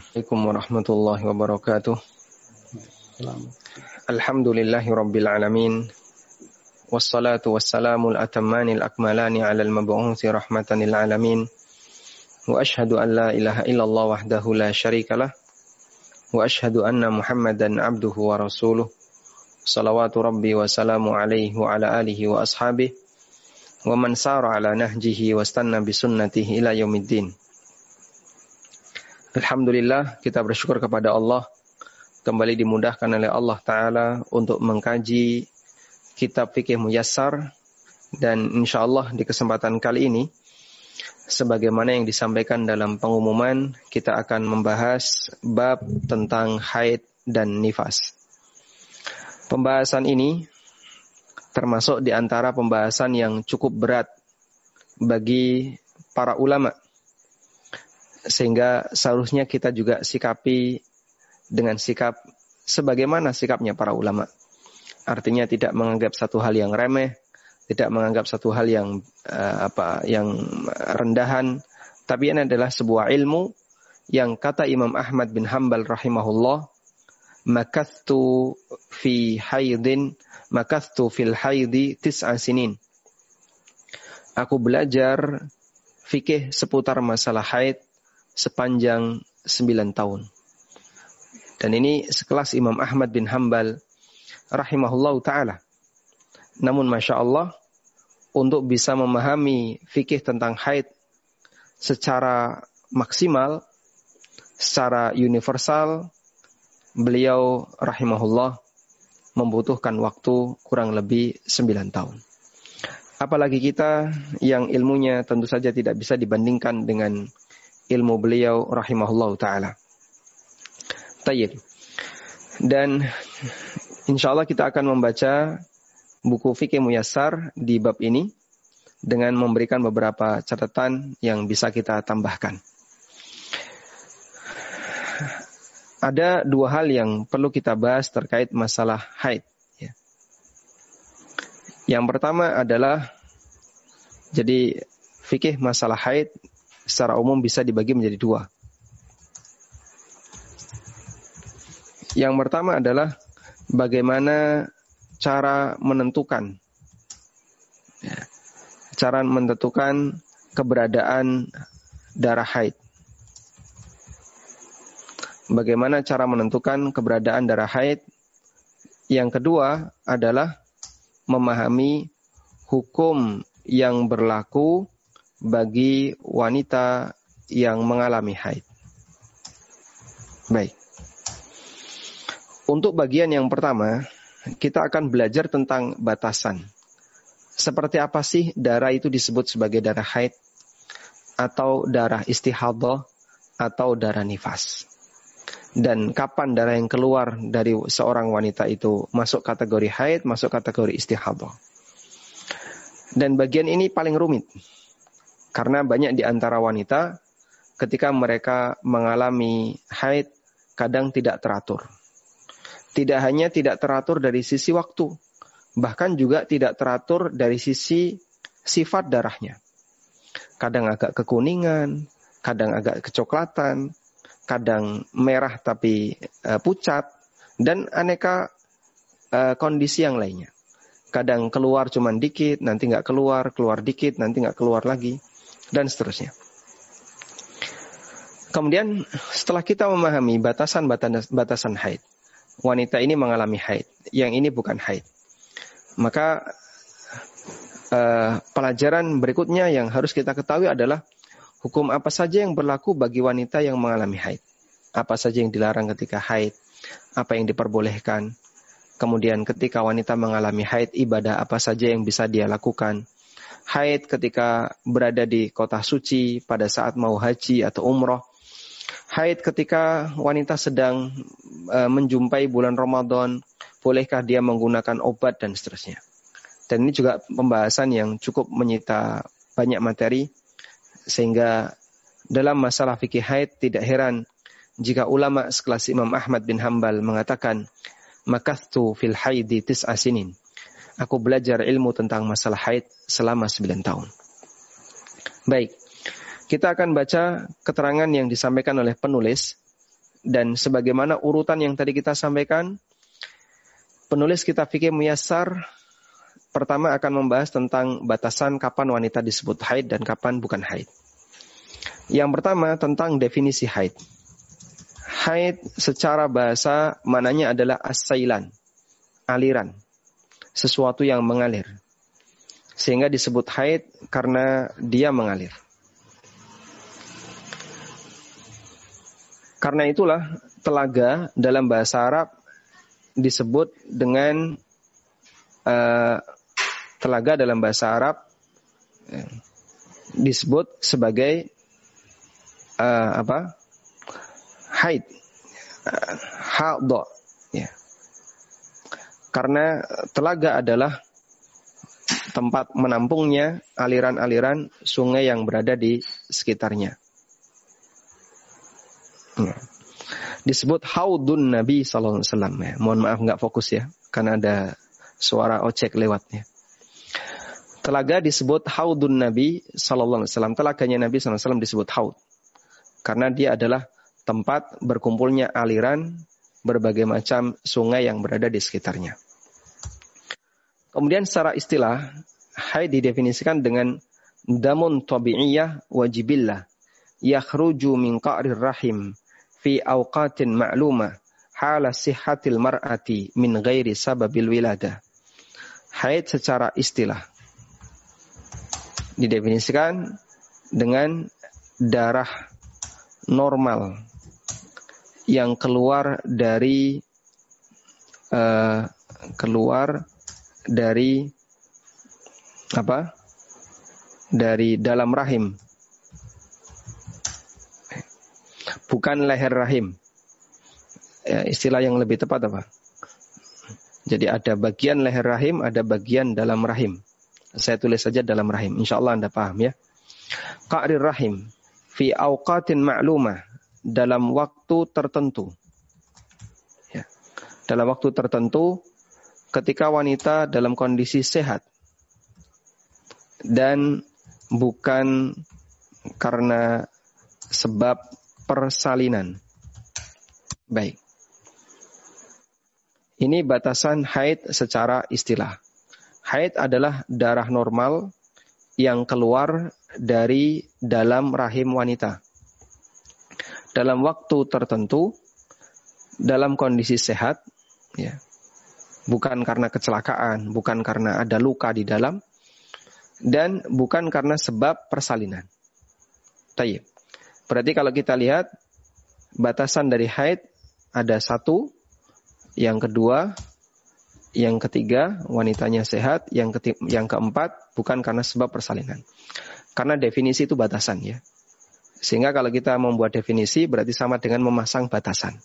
Assalamualaikum warahmatullahi wabarakatuh. Alhamdulillahi rabbil alamin. Wassalatu wassalamu al-atammani al-akmalani ala al-mab'uthi rahmatan lil alamin. Wa ashhadu an la ilaha illallah wahdahu la syarika lah. Wa ashhadu anna Muhammadan abduhu wa rasuluh. Salawatu rabbi wa salamu alaihi wa ala alihi wa ashabihi. Wa man sara ala nahjihi Alhamdulillah kita bersyukur kepada Allah. Kembali dimudahkan oleh Allah Ta'ala untuk mengkaji kitab fikih muyassar. Dan insya Allah di kesempatan kali ini sebagaimana yang disampaikan dalam pengumuman kita akan membahas bab tentang haid dan nifas. Pembahasan ini termasuk di antara pembahasan yang cukup berat bagi para ulama sehingga seharusnya kita juga sikapi dengan sikap sebagaimana sikapnya para ulama. Artinya tidak menganggap satu hal yang remeh, tidak menganggap satu hal yang uh, apa yang rendahan, tapi ini adalah sebuah ilmu yang kata Imam Ahmad bin Hambal rahimahullah, makastu fi haidin, makastu fil haidi tis'a sinin. Aku belajar fikih seputar masalah haid sepanjang sembilan tahun. Dan ini sekelas Imam Ahmad bin Hambal rahimahullah ta'ala. Namun Masya Allah, untuk bisa memahami fikih tentang haid secara maksimal, secara universal, beliau rahimahullah membutuhkan waktu kurang lebih sembilan tahun. Apalagi kita yang ilmunya tentu saja tidak bisa dibandingkan dengan ilmu beliau rahimahullah taala. Tayyib. Dan insya Allah kita akan membaca buku fikih muyassar di bab ini dengan memberikan beberapa catatan yang bisa kita tambahkan. Ada dua hal yang perlu kita bahas terkait masalah haid. Ya. Yang pertama adalah jadi fikih masalah haid secara umum bisa dibagi menjadi dua. Yang pertama adalah bagaimana cara menentukan ya, cara menentukan keberadaan darah haid. Bagaimana cara menentukan keberadaan darah haid? Yang kedua adalah memahami hukum yang berlaku bagi wanita yang mengalami haid. Baik. Untuk bagian yang pertama, kita akan belajar tentang batasan. Seperti apa sih darah itu disebut sebagai darah haid atau darah istihadah atau darah nifas. Dan kapan darah yang keluar dari seorang wanita itu masuk kategori haid, masuk kategori istihadah. Dan bagian ini paling rumit karena banyak di antara wanita ketika mereka mengalami haid kadang tidak teratur. Tidak hanya tidak teratur dari sisi waktu, bahkan juga tidak teratur dari sisi sifat darahnya. Kadang agak kekuningan, kadang agak kecoklatan, kadang merah tapi uh, pucat, dan aneka uh, kondisi yang lainnya. Kadang keluar cuman dikit, nanti nggak keluar, keluar dikit, nanti nggak keluar lagi dan seterusnya. Kemudian setelah kita memahami batasan-batasan haid, wanita ini mengalami haid, yang ini bukan haid. Maka uh, pelajaran berikutnya yang harus kita ketahui adalah hukum apa saja yang berlaku bagi wanita yang mengalami haid. Apa saja yang dilarang ketika haid, apa yang diperbolehkan. Kemudian ketika wanita mengalami haid, ibadah apa saja yang bisa dia lakukan haid ketika berada di kota suci pada saat mau haji atau umroh. Haid ketika wanita sedang uh, menjumpai bulan Ramadan, bolehkah dia menggunakan obat dan seterusnya. Dan ini juga pembahasan yang cukup menyita banyak materi sehingga dalam masalah fikih haid tidak heran jika ulama sekelas Imam Ahmad bin Hambal mengatakan makastu fil haidi tis'a sinin aku belajar ilmu tentang masalah haid selama 9 tahun. Baik, kita akan baca keterangan yang disampaikan oleh penulis dan sebagaimana urutan yang tadi kita sampaikan, penulis kita fikih muyasar pertama akan membahas tentang batasan kapan wanita disebut haid dan kapan bukan haid. Yang pertama tentang definisi haid. Haid secara bahasa mananya adalah asailan, aliran, sesuatu yang mengalir. Sehingga disebut haid karena dia mengalir. Karena itulah telaga dalam bahasa Arab disebut dengan uh, telaga dalam bahasa Arab uh, disebut sebagai uh, apa? haid. Uh. Karena telaga adalah tempat menampungnya aliran-aliran sungai yang berada di sekitarnya. Ya. Disebut haudun Nabi Sallallahu Alaihi Wasallam. Ya. Mohon maaf nggak fokus ya, karena ada suara ojek lewatnya. Telaga disebut haudun Nabi Sallallahu Alaihi Wasallam. Telaganya Nabi Sallallahu Alaihi Wasallam disebut haud, karena dia adalah tempat berkumpulnya aliran berbagai macam sungai yang berada di sekitarnya. Kemudian secara istilah, haid didefinisikan dengan damun tabi'iyah wajibillah yakhruju min qa'rir rahim fi awqatin ma'lumah hala sihhatil mar'ati min ghairi sababil wiladah. Haid secara istilah didefinisikan dengan darah normal yang keluar dari uh, keluar dari apa? Dari dalam rahim bukan leher rahim. Ya, istilah yang lebih tepat apa? Jadi ada bagian leher rahim, ada bagian dalam rahim. Saya tulis saja dalam rahim. Insya Allah Anda paham ya. Qa'rir rahim. Fi awqatin ma'lumah. Dalam waktu tertentu. Ya. Dalam waktu tertentu. Ketika wanita dalam kondisi sehat. Dan bukan karena sebab persalinan. Baik. Ini batasan haid secara istilah. Haid adalah darah normal yang keluar dari dalam rahim wanita. Dalam waktu tertentu, dalam kondisi sehat, ya, bukan karena kecelakaan, bukan karena ada luka di dalam, dan bukan karena sebab persalinan. Tayyip. Berarti kalau kita lihat batasan dari haid ada satu, yang kedua, yang ketiga wanitanya sehat, yang yang keempat bukan karena sebab persalinan. Karena definisi itu batasan ya. Sehingga kalau kita membuat definisi berarti sama dengan memasang batasan.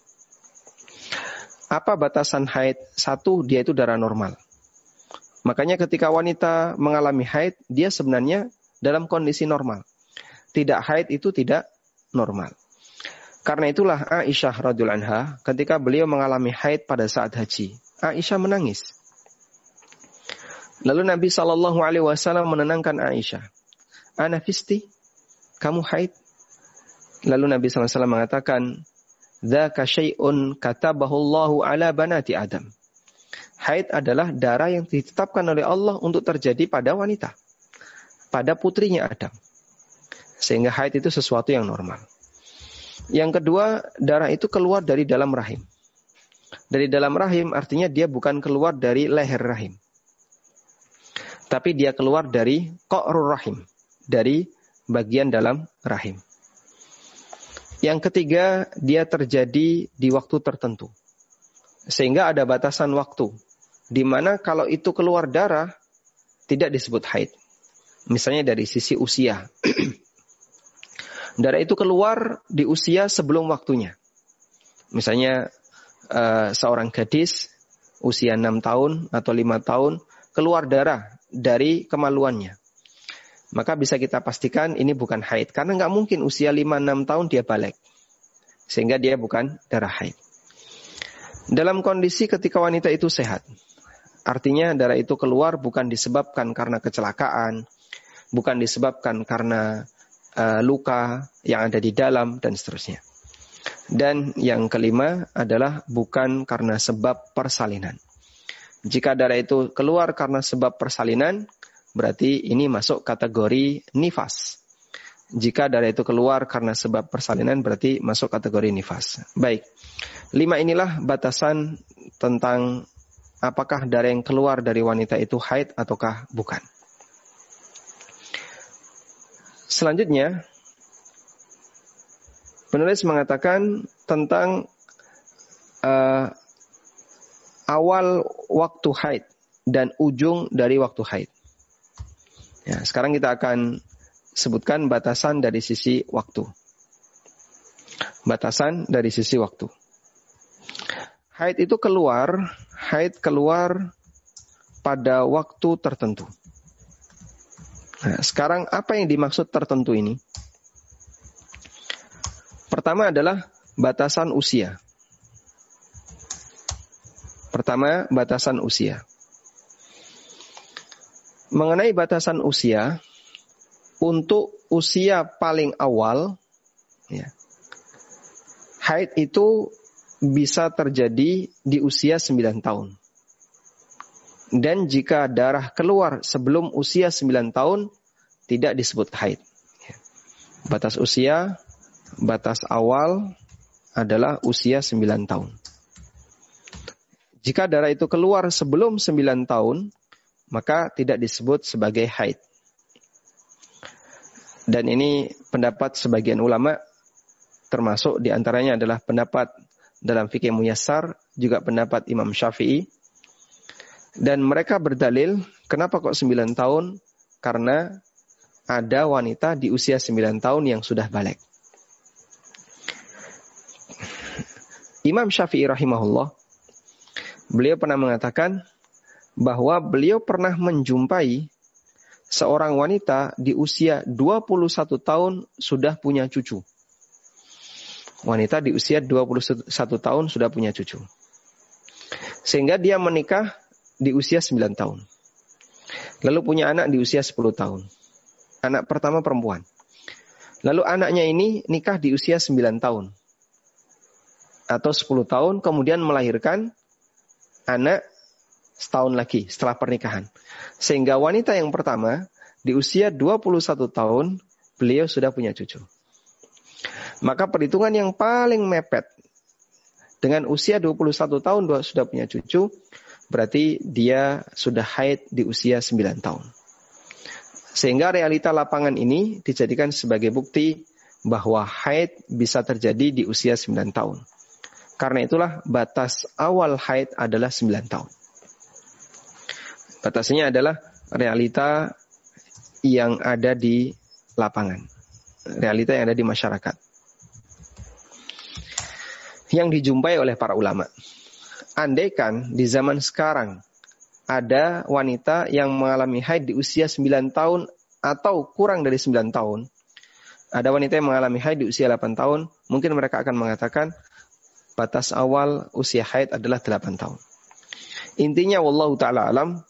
Apa batasan haid? Satu, dia itu darah normal. Makanya ketika wanita mengalami haid, dia sebenarnya dalam kondisi normal. Tidak haid itu tidak normal. Karena itulah Aisyah radhiyallahu anha ketika beliau mengalami haid pada saat haji, Aisyah menangis. Lalu Nabi Shallallahu Alaihi Wasallam menenangkan Aisyah. Anafisti, kamu haid? Lalu Nabi Wasallam mengatakan, Dzaka syai'un katabahu Allahu ala banati Adam. Haid adalah darah yang ditetapkan oleh Allah untuk terjadi pada wanita. Pada putrinya Adam. Sehingga haid itu sesuatu yang normal. Yang kedua, darah itu keluar dari dalam rahim. Dari dalam rahim artinya dia bukan keluar dari leher rahim. Tapi dia keluar dari ko'rur rahim. Dari bagian dalam rahim. Yang ketiga, dia terjadi di waktu tertentu. Sehingga ada batasan waktu. Di mana kalau itu keluar darah, tidak disebut haid. Misalnya dari sisi usia. darah itu keluar di usia sebelum waktunya. Misalnya uh, seorang gadis usia 6 tahun atau 5 tahun keluar darah dari kemaluannya. Maka bisa kita pastikan ini bukan haid. Karena nggak mungkin usia 5-6 tahun dia balik. Sehingga dia bukan darah haid. Dalam kondisi ketika wanita itu sehat. Artinya darah itu keluar bukan disebabkan karena kecelakaan. Bukan disebabkan karena uh, luka yang ada di dalam dan seterusnya. Dan yang kelima adalah bukan karena sebab persalinan. Jika darah itu keluar karena sebab persalinan, berarti ini masuk kategori nifas. Jika darah itu keluar karena sebab persalinan, berarti masuk kategori nifas. Baik, lima inilah batasan tentang apakah darah yang keluar dari wanita itu haid ataukah bukan. Selanjutnya, Penulis mengatakan tentang uh, awal waktu haid dan ujung dari waktu haid. Ya, sekarang kita akan sebutkan batasan dari sisi waktu. Batasan dari sisi waktu. Haid itu keluar, haid keluar pada waktu tertentu. Nah, sekarang apa yang dimaksud tertentu ini? Pertama adalah batasan usia. Pertama, batasan usia. Mengenai batasan usia, untuk usia paling awal, ya, haid itu bisa terjadi di usia 9 tahun. Dan jika darah keluar sebelum usia 9 tahun, tidak disebut haid. Ya. Batas usia batas awal adalah usia 9 tahun. Jika darah itu keluar sebelum 9 tahun, maka tidak disebut sebagai haid. Dan ini pendapat sebagian ulama, termasuk di antaranya adalah pendapat dalam fikih muyassar, juga pendapat Imam Syafi'i. Dan mereka berdalil, kenapa kok 9 tahun? Karena ada wanita di usia 9 tahun yang sudah balik. Imam Syafi'i rahimahullah, beliau pernah mengatakan bahwa beliau pernah menjumpai seorang wanita di usia 21 tahun sudah punya cucu. Wanita di usia 21 tahun sudah punya cucu. Sehingga dia menikah di usia 9 tahun. Lalu punya anak di usia 10 tahun. Anak pertama perempuan. Lalu anaknya ini nikah di usia 9 tahun atau 10 tahun kemudian melahirkan anak setahun lagi setelah pernikahan. Sehingga wanita yang pertama di usia 21 tahun beliau sudah punya cucu. Maka perhitungan yang paling mepet dengan usia 21 tahun sudah punya cucu berarti dia sudah haid di usia 9 tahun. Sehingga realita lapangan ini dijadikan sebagai bukti bahwa haid bisa terjadi di usia 9 tahun. Karena itulah batas awal haid adalah 9 tahun. Batasnya adalah realita yang ada di lapangan. Realita yang ada di masyarakat. Yang dijumpai oleh para ulama. Andaikan di zaman sekarang ada wanita yang mengalami haid di usia 9 tahun atau kurang dari 9 tahun. Ada wanita yang mengalami haid di usia 8 tahun, mungkin mereka akan mengatakan, batas awal usia haid adalah 8 tahun. Intinya wallahu taala alam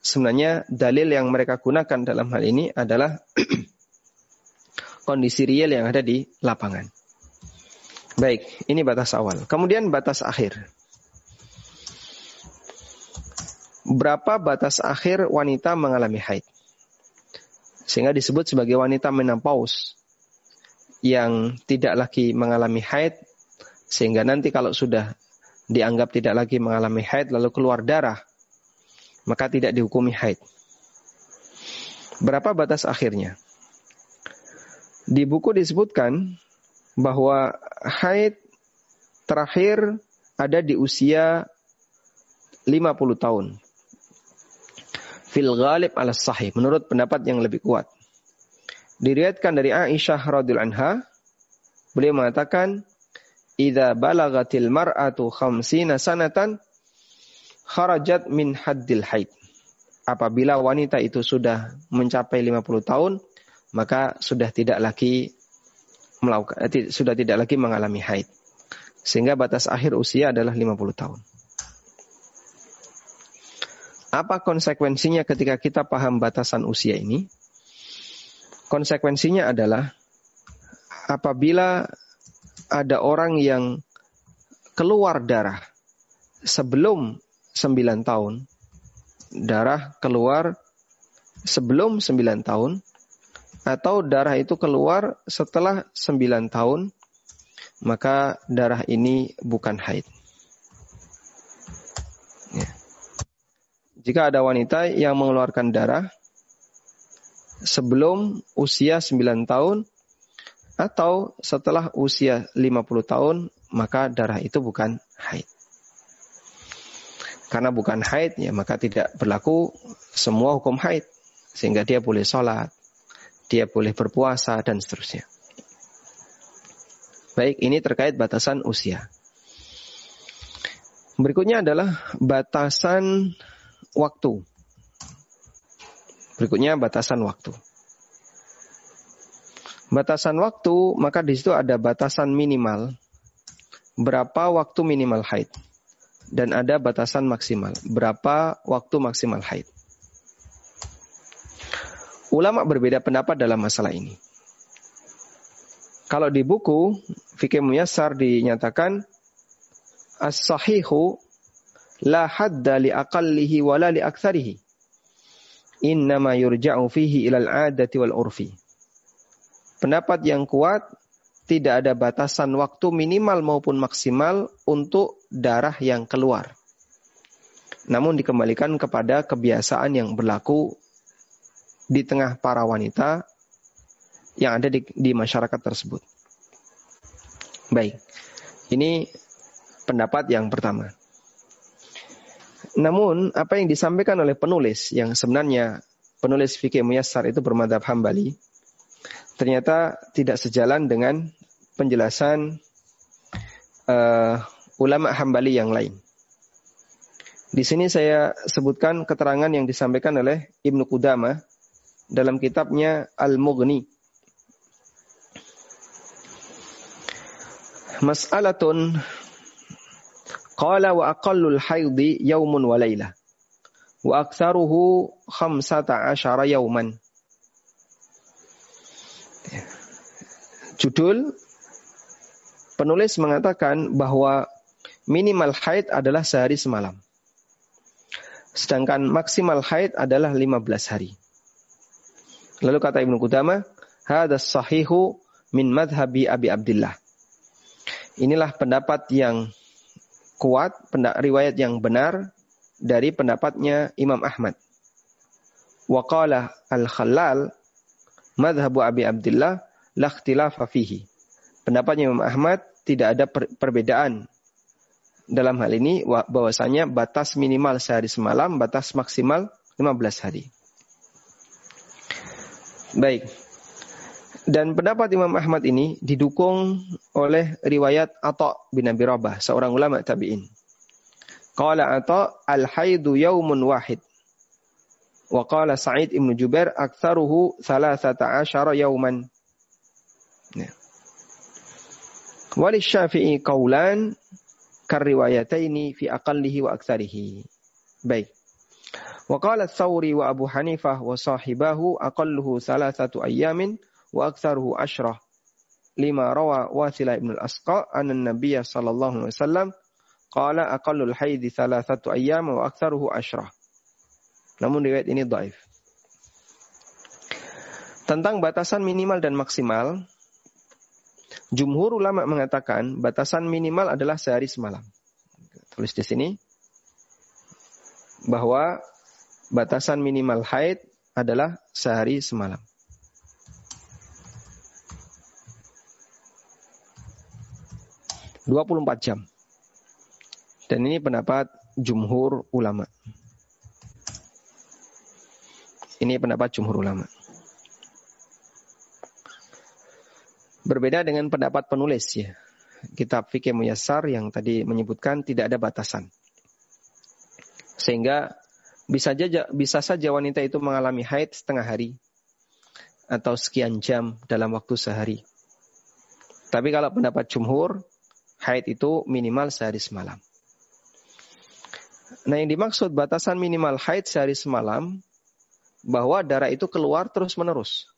sebenarnya dalil yang mereka gunakan dalam hal ini adalah kondisi real yang ada di lapangan. Baik, ini batas awal. Kemudian batas akhir. Berapa batas akhir wanita mengalami haid? Sehingga disebut sebagai wanita menopause yang tidak lagi mengalami haid sehingga nanti kalau sudah dianggap tidak lagi mengalami haid lalu keluar darah, maka tidak dihukumi haid. Berapa batas akhirnya? Di buku disebutkan bahwa haid terakhir ada di usia 50 tahun. Fil ghalib ala sahih, menurut pendapat yang lebih kuat. Diriatkan dari Aisyah radhiyallahu anha, beliau mengatakan idza balagatil mar'atu khamsina sanatan kharajat min haddil haid. Apabila wanita itu sudah mencapai 50 tahun, maka sudah tidak lagi melakukan eh, sudah tidak lagi mengalami haid. Sehingga batas akhir usia adalah 50 tahun. Apa konsekuensinya ketika kita paham batasan usia ini? Konsekuensinya adalah apabila ada orang yang keluar darah sebelum 9 tahun, darah keluar sebelum 9 tahun, atau darah itu keluar setelah 9 tahun, maka darah ini bukan haid. Ya. Jika ada wanita yang mengeluarkan darah sebelum usia 9 tahun atau setelah usia 50 tahun, maka darah itu bukan haid. Karena bukan haid, ya maka tidak berlaku semua hukum haid. Sehingga dia boleh sholat, dia boleh berpuasa, dan seterusnya. Baik, ini terkait batasan usia. Berikutnya adalah batasan waktu. Berikutnya batasan waktu. Batasan waktu, maka di situ ada batasan minimal. Berapa waktu minimal haid? Dan ada batasan maksimal. Berapa waktu maksimal haid? Ulama berbeda pendapat dalam masalah ini. Kalau di buku Fikih Muyassar dinyatakan as-sahihu la hadda li aqallihi wa la li aktsarihi. Innama yurja'u fihi ilal adati wal urfi. Pendapat yang kuat tidak ada batasan waktu minimal maupun maksimal untuk darah yang keluar. Namun dikembalikan kepada kebiasaan yang berlaku di tengah para wanita yang ada di, di masyarakat tersebut. Baik, ini pendapat yang pertama. Namun, apa yang disampaikan oleh penulis yang sebenarnya penulis fikih muyassar itu bermadhab hambali, ternyata tidak sejalan dengan penjelasan uh, ulama hambali yang lain. Di sini saya sebutkan keterangan yang disampaikan oleh Ibnu Qudamah dalam kitabnya Al-Mughni. Mas'alatun qala wa aqallul haidi yaumun wa layla wa aktsaruhu khamsata asyara yauman. Judul penulis mengatakan bahwa minimal haid adalah sehari semalam. Sedangkan maksimal haid adalah 15 hari. Lalu kata Ibnu Qudamah, hadas sahihu min madhabi Abi Abdullah. Inilah pendapat yang kuat, riwayat yang benar dari pendapatnya Imam Ahmad. Waqala al-Khalal madhabu Abi Abdullah la ikhtilafa fihi. Pendapatnya Imam Ahmad tidak ada per perbedaan dalam hal ini bahwasanya batas minimal sehari semalam, batas maksimal 15 hari. Baik. Dan pendapat Imam Ahmad ini didukung oleh riwayat Atta bin Abi Rabah, seorang ulama tabi'in. Qala Atta al-haidu yaumun wahid. Wa qala Sa'id ibn Jubair aktsaruhu 13 yauman. Ya. Wali Syafi'i qaulan karriwayataini fi aqallihi wa aktsarihi. Baik. Wa qala Thawri wa Abu Hanifah wa sahibahu aqalluhu salasatu ayyamin wa aktsaruhu asyrah. Lima rawa Wasila ibn al-Asqa anna Nabiy sallallahu alaihi wasallam qala aqallul haidi salasatu ayyam wa aktsaruhu asyrah. Namun riwayat ini dhaif. Tentang batasan minimal dan maksimal, jumhur ulama mengatakan batasan minimal adalah sehari semalam. Tulis di sini bahwa batasan minimal haid adalah sehari semalam. Dua puluh empat jam. Dan ini pendapat jumhur ulama. Ini pendapat jumhur ulama. Berbeda dengan pendapat penulis ya. Kitab Fikih Muyassar yang tadi menyebutkan tidak ada batasan. Sehingga bisa saja bisa saja wanita itu mengalami haid setengah hari atau sekian jam dalam waktu sehari. Tapi kalau pendapat jumhur, haid itu minimal sehari semalam. Nah yang dimaksud batasan minimal haid sehari semalam, bahwa darah itu keluar terus menerus.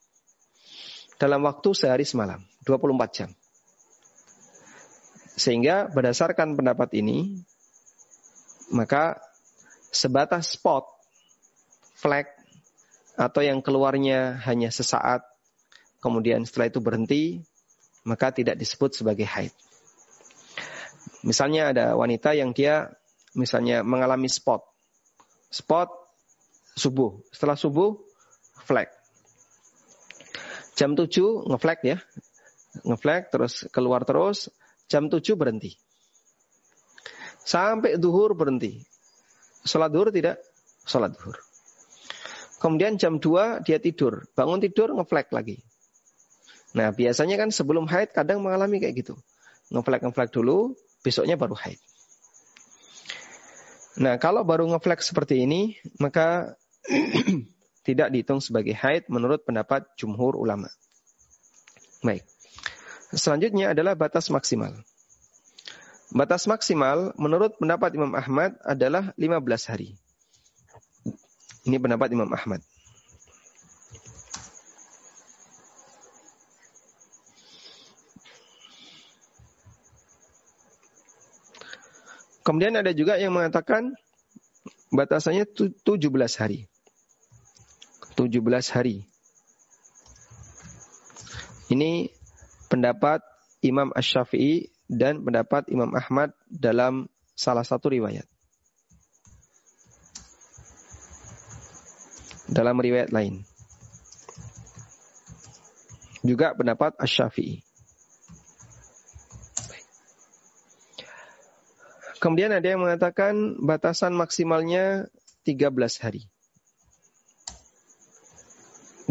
Dalam waktu sehari semalam, 24 jam. Sehingga berdasarkan pendapat ini, maka sebatas spot, flag, atau yang keluarnya hanya sesaat, kemudian setelah itu berhenti, maka tidak disebut sebagai haid. Misalnya ada wanita yang dia misalnya mengalami spot. Spot subuh. Setelah subuh, flag. Jam 7 ngeflag ya. Ngeflag terus keluar terus. Jam 7 berhenti. Sampai duhur berhenti. Sholat duhur tidak? Sholat duhur. Kemudian jam 2 dia tidur. Bangun tidur ngeflag lagi. Nah biasanya kan sebelum haid kadang mengalami kayak gitu. Ngeflag-ngeflag dulu, besoknya baru haid. Nah kalau baru ngeflag seperti ini, maka tidak dihitung sebagai haid menurut pendapat jumhur ulama. Baik. Selanjutnya adalah batas maksimal. Batas maksimal menurut pendapat Imam Ahmad adalah 15 hari. Ini pendapat Imam Ahmad. Kemudian ada juga yang mengatakan batasannya 17 hari. 17 hari. Ini pendapat Imam Ash-Syafi'i dan pendapat Imam Ahmad dalam salah satu riwayat. Dalam riwayat lain. Juga pendapat Ash-Syafi'i. Kemudian ada yang mengatakan batasan maksimalnya 13 hari.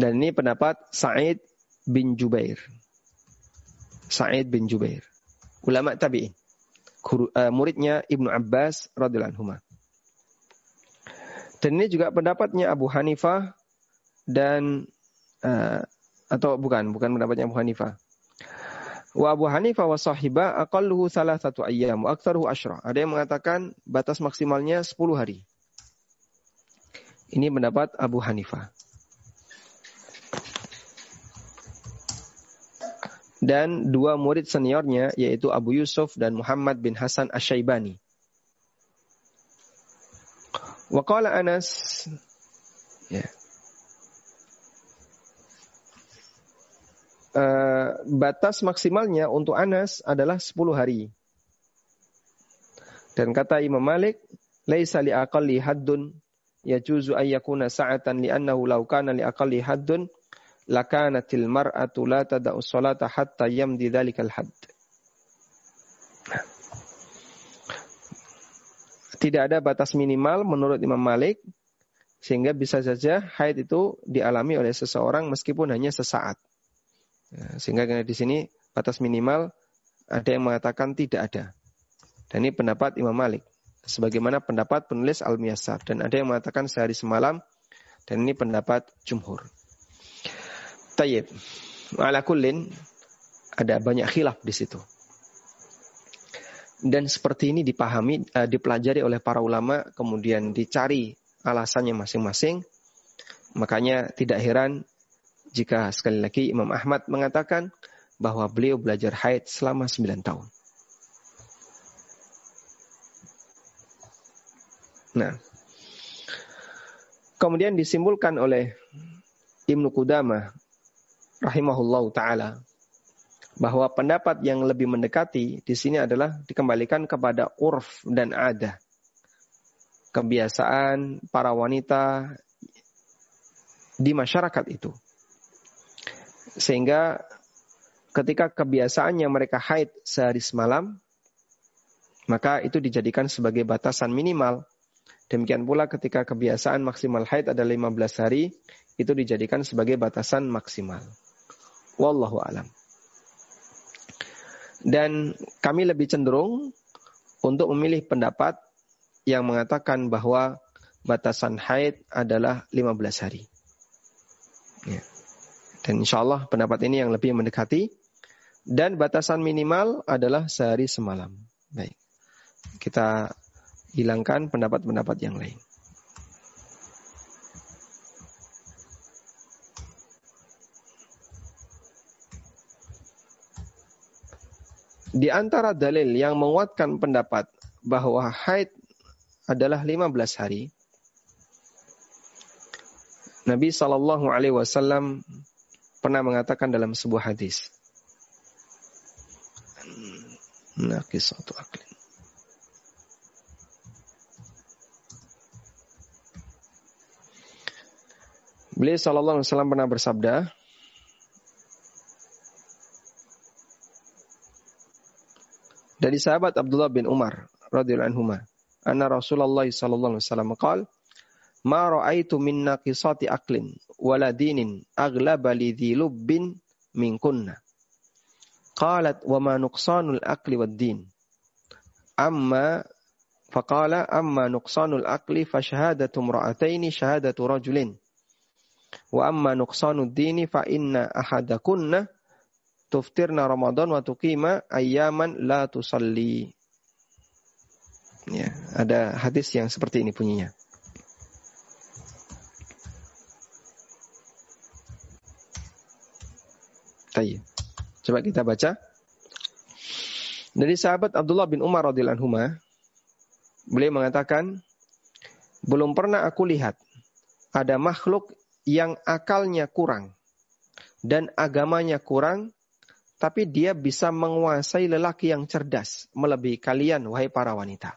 Dan ini pendapat Sa'id bin Jubair. Sa'id bin Jubair. Ulama tabi'in. Uh, muridnya Ibnu Abbas radhiyallahu anhu. Dan ini juga pendapatnya Abu Hanifah dan uh, atau bukan, bukan pendapatnya Abu Hanifah. Wa Abu Hanifah wa sahibah aqalluhu salah satu ayyam wa aktsaruhu asyra. Ada yang mengatakan batas maksimalnya 10 hari. Ini pendapat Abu Hanifah. Dan dua murid seniornya yaitu Abu Yusuf dan Muhammad bin Hasan Asyaibani. Waqala Anas ya. Uh, batas maksimalnya untuk Anas adalah 10 hari. Dan kata Imam Malik, laisa li aqalli haddun yajuzu an yakuna sa'atan li'annahu law kana li aqalli haddun lakanatil mar'atu la tada'u salata hatta yamdi dhalikal hadd. Tidak ada batas minimal menurut Imam Malik sehingga bisa saja haid itu dialami oleh seseorang meskipun hanya sesaat. Ya, sehingga di sini batas minimal ada yang mengatakan tidak ada. Dan ini pendapat Imam Malik. Sebagaimana pendapat penulis Al-Miyasar. Dan ada yang mengatakan sehari semalam. Dan ini pendapat Jumhur. Tayyib. Ala kullin ada banyak khilaf di situ. Dan seperti ini dipahami, uh, dipelajari oleh para ulama, kemudian dicari alasannya masing-masing. Makanya tidak heran jika sekali lagi Imam Ahmad mengatakan bahwa beliau belajar haid selama 9 tahun. Nah, kemudian disimpulkan oleh Ibnu Qudamah rahimahullahu taala bahwa pendapat yang lebih mendekati di sini adalah dikembalikan kepada urf dan ada. Kebiasaan para wanita di masyarakat itu. Sehingga ketika kebiasaannya mereka haid sehari semalam, maka itu dijadikan sebagai batasan minimal. Demikian pula ketika kebiasaan maksimal haid adalah 15 hari, itu dijadikan sebagai batasan maksimal. Wallahu alam. Dan kami lebih cenderung untuk memilih pendapat yang mengatakan bahwa batasan haid adalah 15 hari. Ya. Dan insya Allah pendapat ini yang lebih mendekati. Dan batasan minimal adalah sehari semalam. Baik. Kita hilangkan pendapat-pendapat yang lain. Di antara dalil yang menguatkan pendapat bahwa haid adalah 15 hari. Nabi Shallallahu Alaihi Wasallam pernah mengatakan dalam sebuah hadis, aklin. Beliau Shallallahu Alaihi Wasallam pernah bersabda, dari sahabat Abdullah bin Umar radhiyallahu anhu, anna Rasulullah sallallahu alaihi wasallam qaal, "Ma ra'aitu min naqisati aqlin wala dinin aghlaba li lubbin min kunna." Qalat wa ma nuqsanul aqli wad din. Amma faqala amma aqli fa shahadatu imra'ataini shahadatu rajulin. Wa amma nuqsanud dini fa inna ahadakunna tuftirna Ramadan wa tuqima ayyaman la tusalli. Ya, ada hadis yang seperti ini bunyinya. Tayyib. Coba kita baca. Dari sahabat Abdullah bin Umar radhiyallahu anhu, beliau mengatakan, belum pernah aku lihat ada makhluk yang akalnya kurang dan agamanya kurang, tapi dia bisa menguasai lelaki yang cerdas melebihi kalian, wahai para wanita.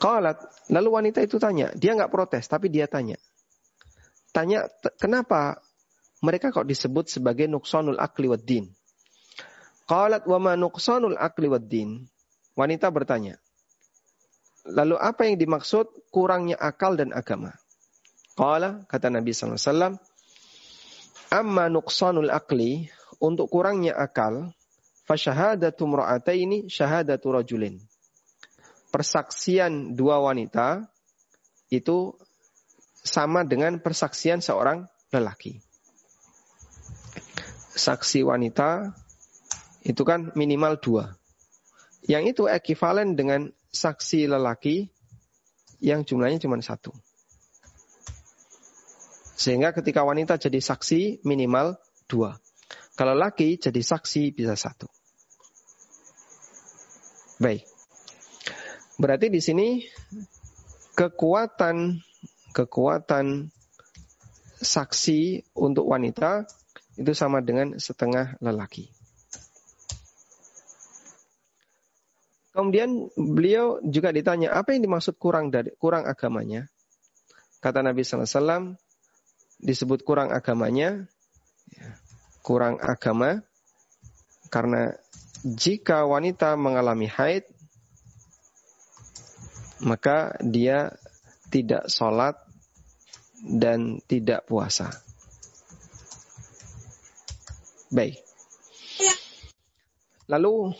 Qalat, lalu wanita itu tanya, dia nggak protes, tapi dia tanya. Tanya, kenapa mereka kok disebut sebagai nuksonul akli wad din. Qalat wa ma akli. Wanita bertanya. Lalu apa yang dimaksud kurangnya akal dan agama? Qala kata Nabi sallallahu alaihi wasallam, amma nuqsanul akli untuk kurangnya akal, fasyahadatu mra'ataini syahadatu rajulin. Persaksian dua wanita itu sama dengan persaksian seorang lelaki saksi wanita itu kan minimal dua. Yang itu ekivalen dengan saksi lelaki yang jumlahnya cuma satu. Sehingga ketika wanita jadi saksi minimal dua. Kalau laki jadi saksi bisa satu. Baik. Berarti di sini kekuatan kekuatan saksi untuk wanita itu sama dengan setengah lelaki. Kemudian beliau juga ditanya apa yang dimaksud kurang dari kurang agamanya. Kata Nabi SAW disebut kurang agamanya, ya, kurang agama karena jika wanita mengalami haid maka dia tidak sholat dan tidak puasa. Baik. Lalu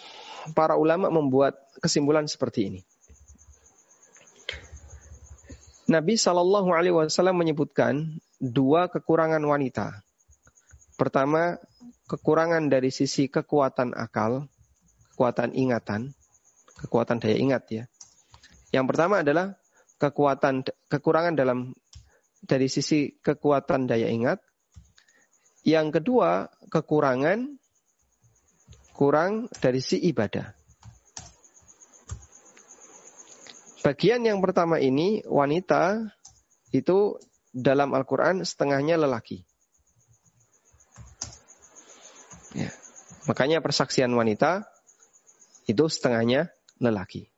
para ulama membuat kesimpulan seperti ini. Nabi Shallallahu Alaihi Wasallam menyebutkan dua kekurangan wanita. Pertama, kekurangan dari sisi kekuatan akal, kekuatan ingatan, kekuatan daya ingat ya. Yang pertama adalah kekuatan kekurangan dalam dari sisi kekuatan daya ingat. Yang kedua, kekurangan kurang dari si ibadah. Bagian yang pertama ini wanita itu dalam Al-Quran setengahnya lelaki. Ya. Makanya persaksian wanita itu setengahnya lelaki.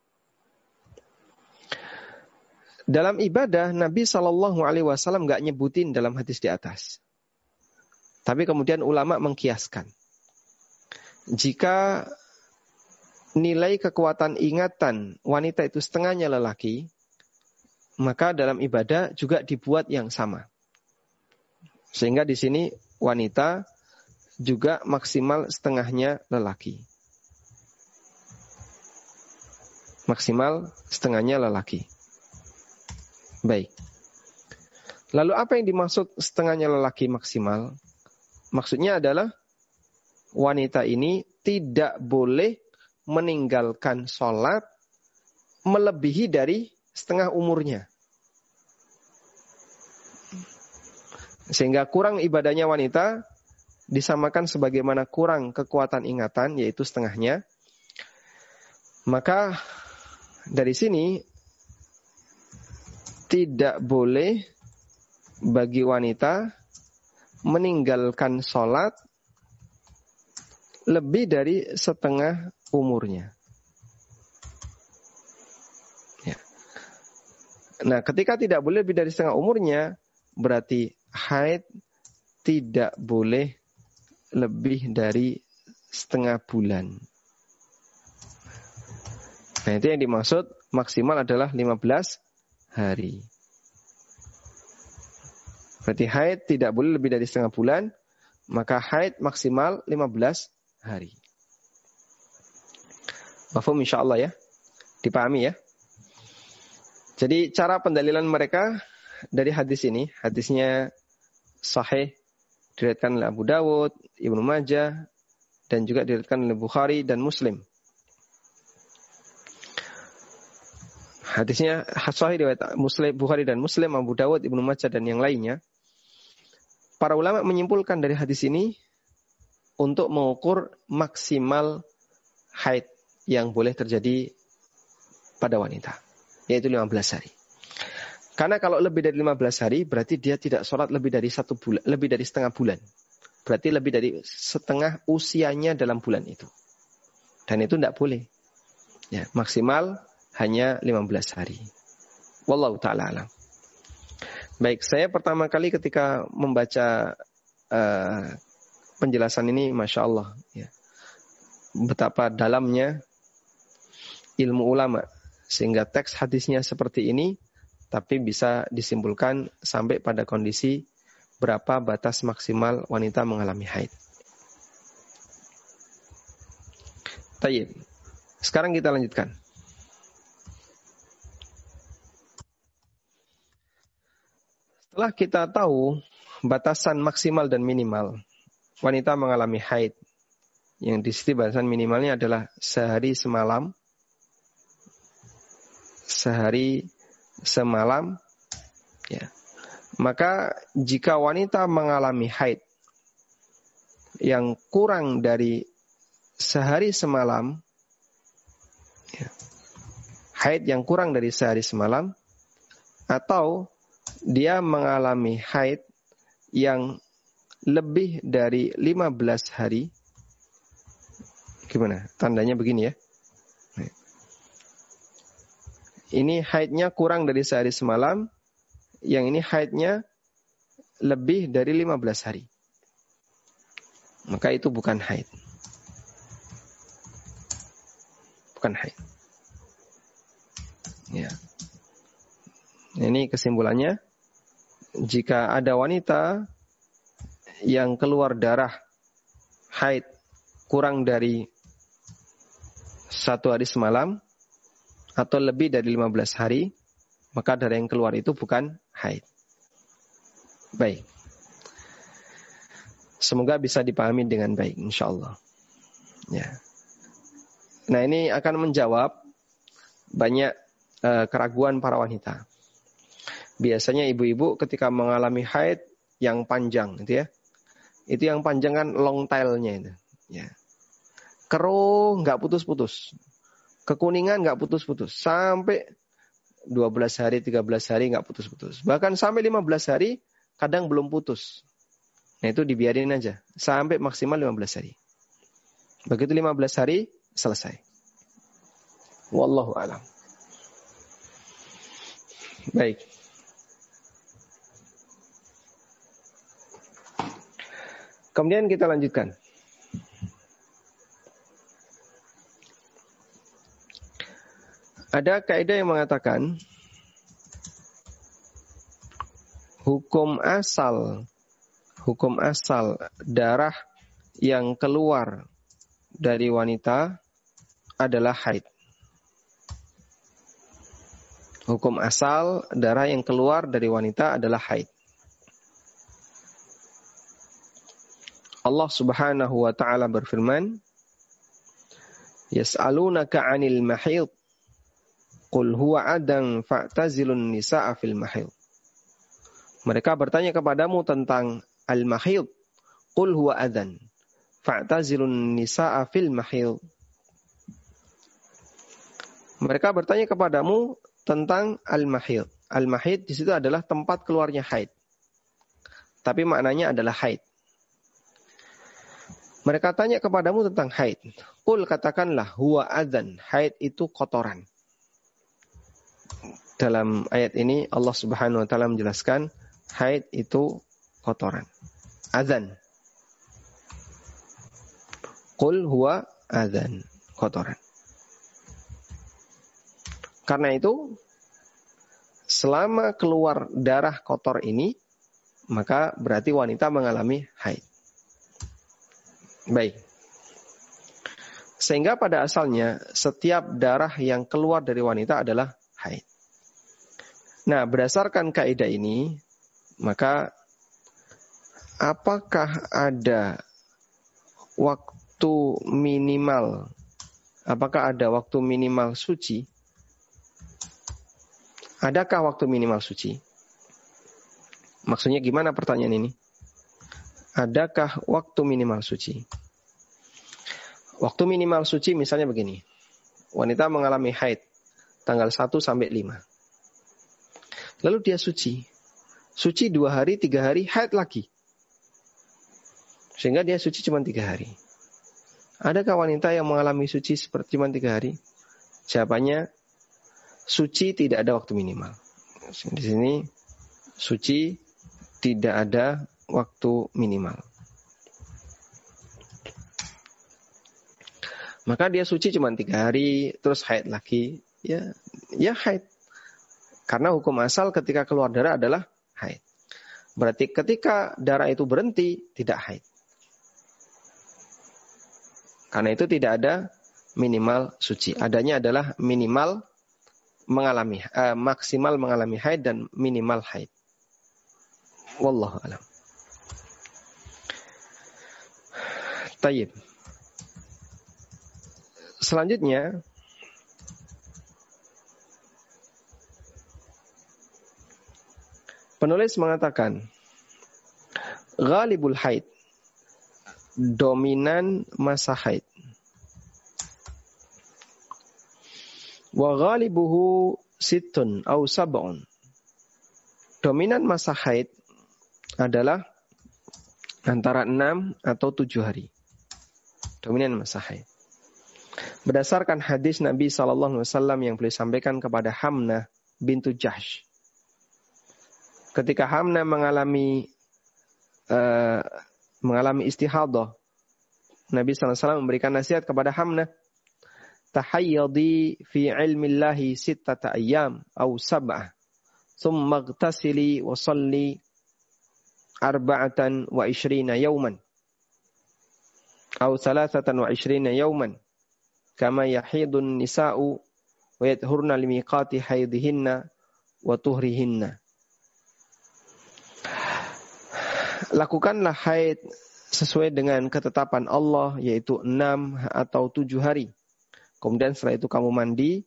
Dalam ibadah Nabi Shallallahu Alaihi Wasallam nggak nyebutin dalam hadis di atas. Tapi kemudian ulama mengkiaskan. Jika nilai kekuatan ingatan wanita itu setengahnya lelaki, maka dalam ibadah juga dibuat yang sama. Sehingga di sini wanita juga maksimal setengahnya lelaki. Maksimal setengahnya lelaki. Baik. Lalu apa yang dimaksud setengahnya lelaki maksimal? Maksudnya adalah wanita ini tidak boleh meninggalkan sholat melebihi dari setengah umurnya. Sehingga kurang ibadahnya wanita disamakan sebagaimana kurang kekuatan ingatan yaitu setengahnya. Maka dari sini tidak boleh bagi wanita meninggalkan sholat lebih dari setengah umurnya. Ya. Nah, ketika tidak boleh lebih dari setengah umurnya, berarti haid tidak boleh lebih dari setengah bulan. Nah, itu yang dimaksud maksimal adalah 15 hari. Berarti haid tidak boleh lebih dari setengah bulan, maka haid maksimal 15 hari. Mafhum insyaAllah ya. Dipahami ya. Jadi cara pendalilan mereka dari hadis ini, hadisnya sahih diriwayatkan oleh Abu Dawud, Ibnu Majah dan juga diriwayatkan oleh Bukhari dan Muslim. Hadisnya sahih riwayat Muslim, Bukhari dan Muslim, Abu Dawud, Ibnu Majah dan yang lainnya. Para ulama menyimpulkan dari hadis ini untuk mengukur maksimal haid yang boleh terjadi pada wanita, yaitu 15 hari. Karena kalau lebih dari 15 hari, berarti dia tidak sholat lebih dari satu bulan, lebih dari setengah bulan. Berarti lebih dari setengah usianya dalam bulan itu. Dan itu tidak boleh. Ya, maksimal hanya 15 hari. Wallahu ta'ala alam. Baik, saya pertama kali ketika membaca uh, penjelasan ini, Masya Allah. Ya. Betapa dalamnya ilmu ulama. Sehingga teks hadisnya seperti ini, tapi bisa disimpulkan sampai pada kondisi berapa batas maksimal wanita mengalami haid. Tayyib. Sekarang kita lanjutkan. Setelah kita tahu batasan maksimal dan minimal wanita mengalami haid, yang di sini batasan minimalnya adalah sehari semalam, sehari semalam ya. Maka jika wanita mengalami haid yang kurang dari sehari semalam ya, haid yang kurang dari sehari semalam atau dia mengalami haid yang lebih dari 15 hari gimana? Tandanya begini ya ini haidnya kurang dari sehari semalam, yang ini haidnya lebih dari 15 hari. Maka itu bukan haid. Bukan haid. Ya. Ini kesimpulannya. Jika ada wanita yang keluar darah haid kurang dari satu hari semalam, atau lebih dari 15 hari, maka darah yang keluar itu bukan haid. Baik. Semoga bisa dipahami dengan baik, insya Allah. Ya. Nah ini akan menjawab banyak uh, keraguan para wanita. Biasanya ibu-ibu ketika mengalami haid yang panjang, gitu ya, itu yang panjang kan long tailnya itu, ya. Keruh, nggak putus-putus. Kekuningan nggak putus-putus. Sampai 12 hari, 13 hari nggak putus-putus. Bahkan sampai 15 hari kadang belum putus. Nah itu dibiarin aja. Sampai maksimal 15 hari. Begitu 15 hari, selesai. Wallahu alam. Baik. Kemudian kita lanjutkan. Ada kaidah yang mengatakan hukum asal hukum asal darah yang keluar dari wanita adalah haid. Hukum asal darah yang keluar dari wanita adalah haid. Allah Subhanahu wa taala berfirman, "Yas'alunaka 'anil mahid Qul huwa adang fa'tazilun nisa'a fil mahid. Mereka bertanya kepadamu tentang al-mahid. Qul huwa adzan. Fa'tazilun nisa'a fil mahil. Mereka bertanya kepadamu tentang al-mahid. Al-mahid di situ adalah tempat keluarnya haid. Tapi maknanya adalah haid. Mereka tanya kepadamu tentang haid. Qul katakanlah huwa adzan. Haid itu kotoran. Dalam ayat ini Allah Subhanahu wa taala menjelaskan haid itu kotoran. Adzan. Qul huwa adzan, kotoran. Karena itu selama keluar darah kotor ini maka berarti wanita mengalami haid. Baik. Sehingga pada asalnya setiap darah yang keluar dari wanita adalah haid. Nah, berdasarkan kaidah ini, maka apakah ada waktu minimal? Apakah ada waktu minimal suci? Adakah waktu minimal suci? Maksudnya gimana pertanyaan ini? Adakah waktu minimal suci? Waktu minimal suci misalnya begini. Wanita mengalami haid tanggal 1 sampai 5. Lalu dia suci. Suci dua hari, tiga hari, haid lagi. Sehingga dia suci cuma tiga hari. Adakah wanita yang mengalami suci seperti cuma tiga hari? Jawabannya, suci tidak ada waktu minimal. Di sini, suci tidak ada waktu minimal. Maka dia suci cuma tiga hari, terus haid lagi. Ya, ya haid. Karena hukum asal ketika keluar darah adalah haid. Berarti ketika darah itu berhenti, tidak haid. Karena itu tidak ada minimal suci. Adanya adalah minimal mengalami, uh, maksimal mengalami haid dan minimal haid. Wallahu alam. Tayyib. Selanjutnya Penulis mengatakan, Ghalibul haid, dominan masa haid. Wa ghalibuhu situn au sab'un. Dominan masa haid adalah antara enam atau tujuh hari. Dominan masa haid. Berdasarkan hadis Nabi Sallallahu Alaihi Wasallam yang beliau sampaikan kepada Hamnah bintu Jahsh ketika Hamna mengalami uh, mengalami istihadah, Nabi SAW memberikan nasihat kepada Hamna, tahayyadi fi ilmillahi sittata ayyam au sab'ah, thumma gtasili wa salli arba'atan wa ishrina yawman, au thalathatan wa ishrina yawman, kama yahidun nisa'u wa yadhurna limiqati haidihinna wa tuhrihinna. Lakukanlah haid sesuai dengan ketetapan Allah yaitu enam atau tujuh hari. Kemudian setelah itu kamu mandi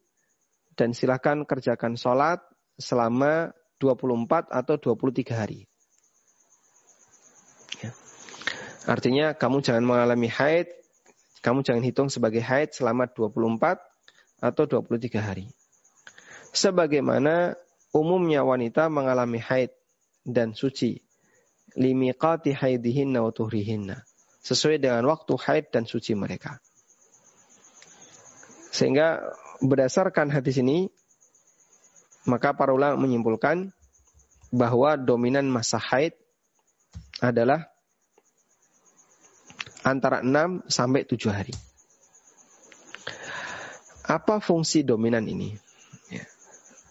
dan silahkan kerjakan sholat selama 24 atau 23 hari. Ya. Artinya kamu jangan mengalami haid, kamu jangan hitung sebagai haid selama 24 atau 23 hari. Sebagaimana umumnya wanita mengalami haid dan suci limiqati haidihinna wa tuhrihinna. Sesuai dengan waktu haid dan suci mereka. Sehingga berdasarkan hadis ini, maka para ulama menyimpulkan bahwa dominan masa haid adalah antara 6 sampai 7 hari. Apa fungsi dominan ini? Ya.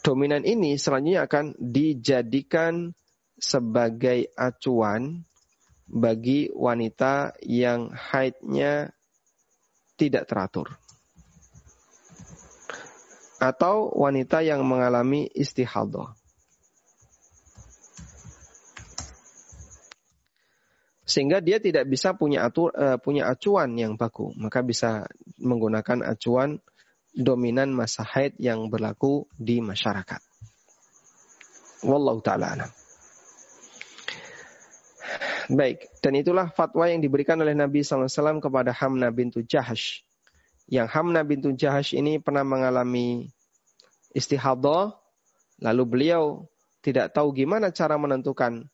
Dominan ini selanjutnya akan dijadikan sebagai acuan bagi wanita yang haidnya tidak teratur. Atau wanita yang mengalami istihadah. Sehingga dia tidak bisa punya atur, uh, punya acuan yang baku, maka bisa menggunakan acuan dominan masa haid yang berlaku di masyarakat. Wallahu taala alam. Baik, dan itulah fatwa yang diberikan oleh Nabi SAW kepada Hamna bintu Jahash. Yang Hamna bintu Jahash ini pernah mengalami istihadah, lalu beliau tidak tahu gimana cara menentukan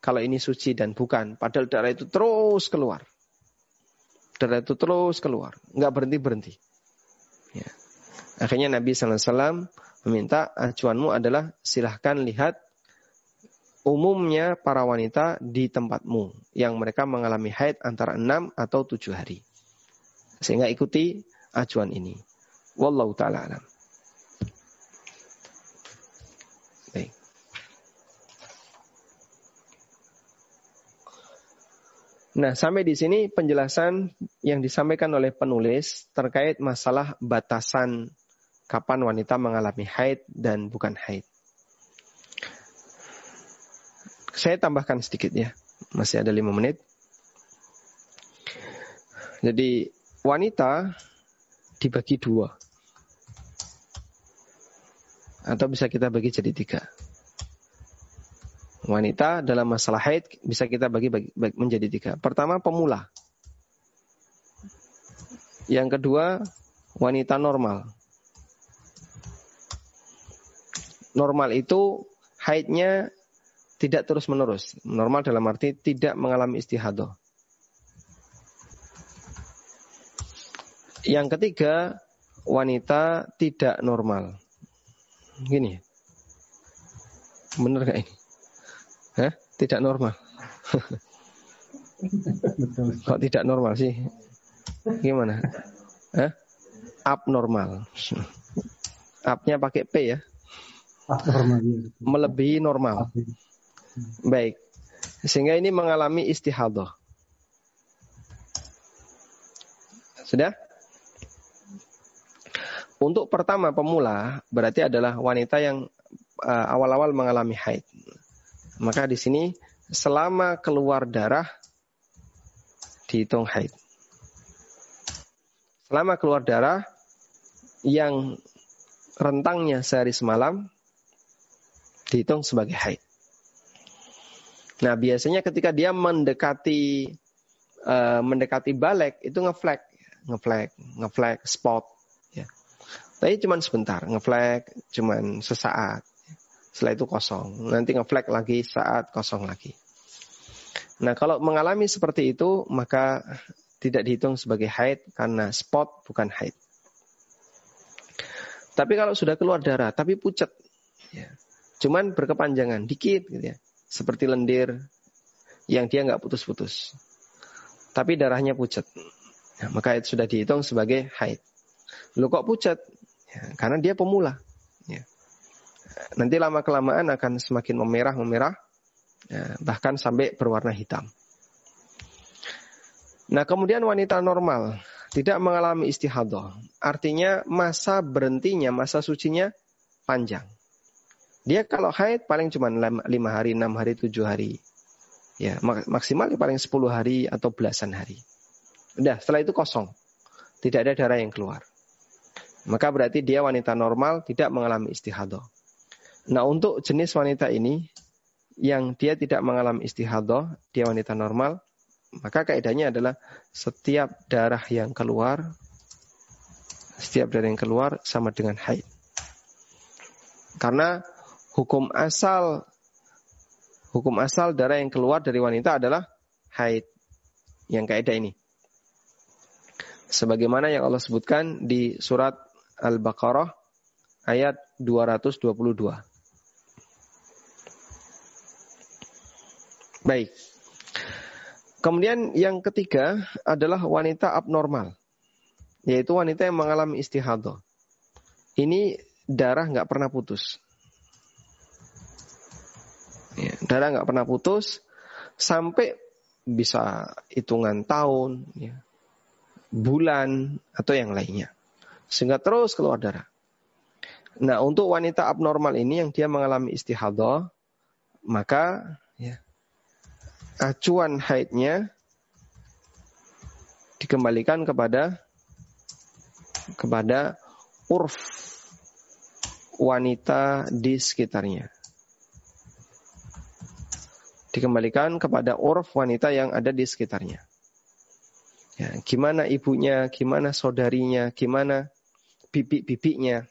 kalau ini suci dan bukan. Padahal darah itu terus keluar. Darah itu terus keluar, nggak berhenti berhenti. Ya. Akhirnya Nabi SAW meminta acuanmu adalah silahkan lihat umumnya para wanita di tempatmu yang mereka mengalami haid antara enam atau tujuh hari. Sehingga ikuti acuan ini. Wallahu ta'ala alam. Baik. Nah, sampai di sini penjelasan yang disampaikan oleh penulis terkait masalah batasan kapan wanita mengalami haid dan bukan haid. Saya tambahkan sedikit ya, masih ada lima menit. Jadi wanita dibagi dua. Atau bisa kita bagi jadi tiga. Wanita dalam masalah haid bisa kita bagi, bagi, bagi menjadi tiga. Pertama pemula. Yang kedua wanita normal. Normal itu haidnya tidak terus menerus. Normal dalam arti tidak mengalami istihadah. Yang ketiga, wanita tidak normal. Gini. Benar gak ini? Hah? Tidak normal. Kok tidak normal sih? Gimana? Hah? Abnormal. Upnya pakai P ya. Abnormal. Iya. Melebihi normal. Baik. Sehingga ini mengalami istihadah. Sudah? Untuk pertama pemula berarti adalah wanita yang uh, awal-awal mengalami haid. Maka di sini selama keluar darah dihitung haid. Selama keluar darah yang rentangnya sehari semalam dihitung sebagai haid. Nah, biasanya ketika dia mendekati uh, mendekati balik itu ngeflag, ngeflag, ngeflag spot ya. Tapi cuma sebentar, ngeflag cuma sesaat. Setelah itu kosong. Nanti ngeflag lagi saat kosong lagi. Nah, kalau mengalami seperti itu maka tidak dihitung sebagai haid karena spot bukan haid. Tapi kalau sudah keluar darah tapi pucat ya. Cuman berkepanjangan dikit gitu ya seperti lendir yang dia nggak putus-putus. Tapi darahnya pucat. Ya, maka itu sudah dihitung sebagai haid. Lu kok pucat? Ya, karena dia pemula. Ya. Nanti lama kelamaan akan semakin memerah memerah, ya, bahkan sampai berwarna hitam. Nah kemudian wanita normal tidak mengalami istihadah, artinya masa berhentinya, masa sucinya panjang. Dia kalau haid paling cuma lima hari, enam hari, tujuh hari. Ya, maksimal paling sepuluh hari atau belasan hari. Udah, setelah itu kosong. Tidak ada darah yang keluar. Maka berarti dia wanita normal, tidak mengalami istihadah. Nah, untuk jenis wanita ini, yang dia tidak mengalami istihadah, dia wanita normal, maka kaidahnya adalah setiap darah yang keluar, setiap darah yang keluar sama dengan haid. Karena hukum asal hukum asal darah yang keluar dari wanita adalah haid. Yang kaidah ini. Sebagaimana yang Allah sebutkan di surat Al-Baqarah ayat 222. Baik. Kemudian yang ketiga adalah wanita abnormal. Yaitu wanita yang mengalami istihadah. Ini darah nggak pernah putus. Darah nggak pernah putus sampai bisa hitungan tahun, ya, bulan atau yang lainnya, sehingga terus keluar darah. Nah, untuk wanita abnormal ini yang dia mengalami istihadah, maka ya, acuan haidnya dikembalikan kepada kepada urf wanita di sekitarnya. Dikembalikan kepada urf wanita yang ada di sekitarnya. Ya, gimana ibunya, gimana saudarinya, gimana bibi-bibinya.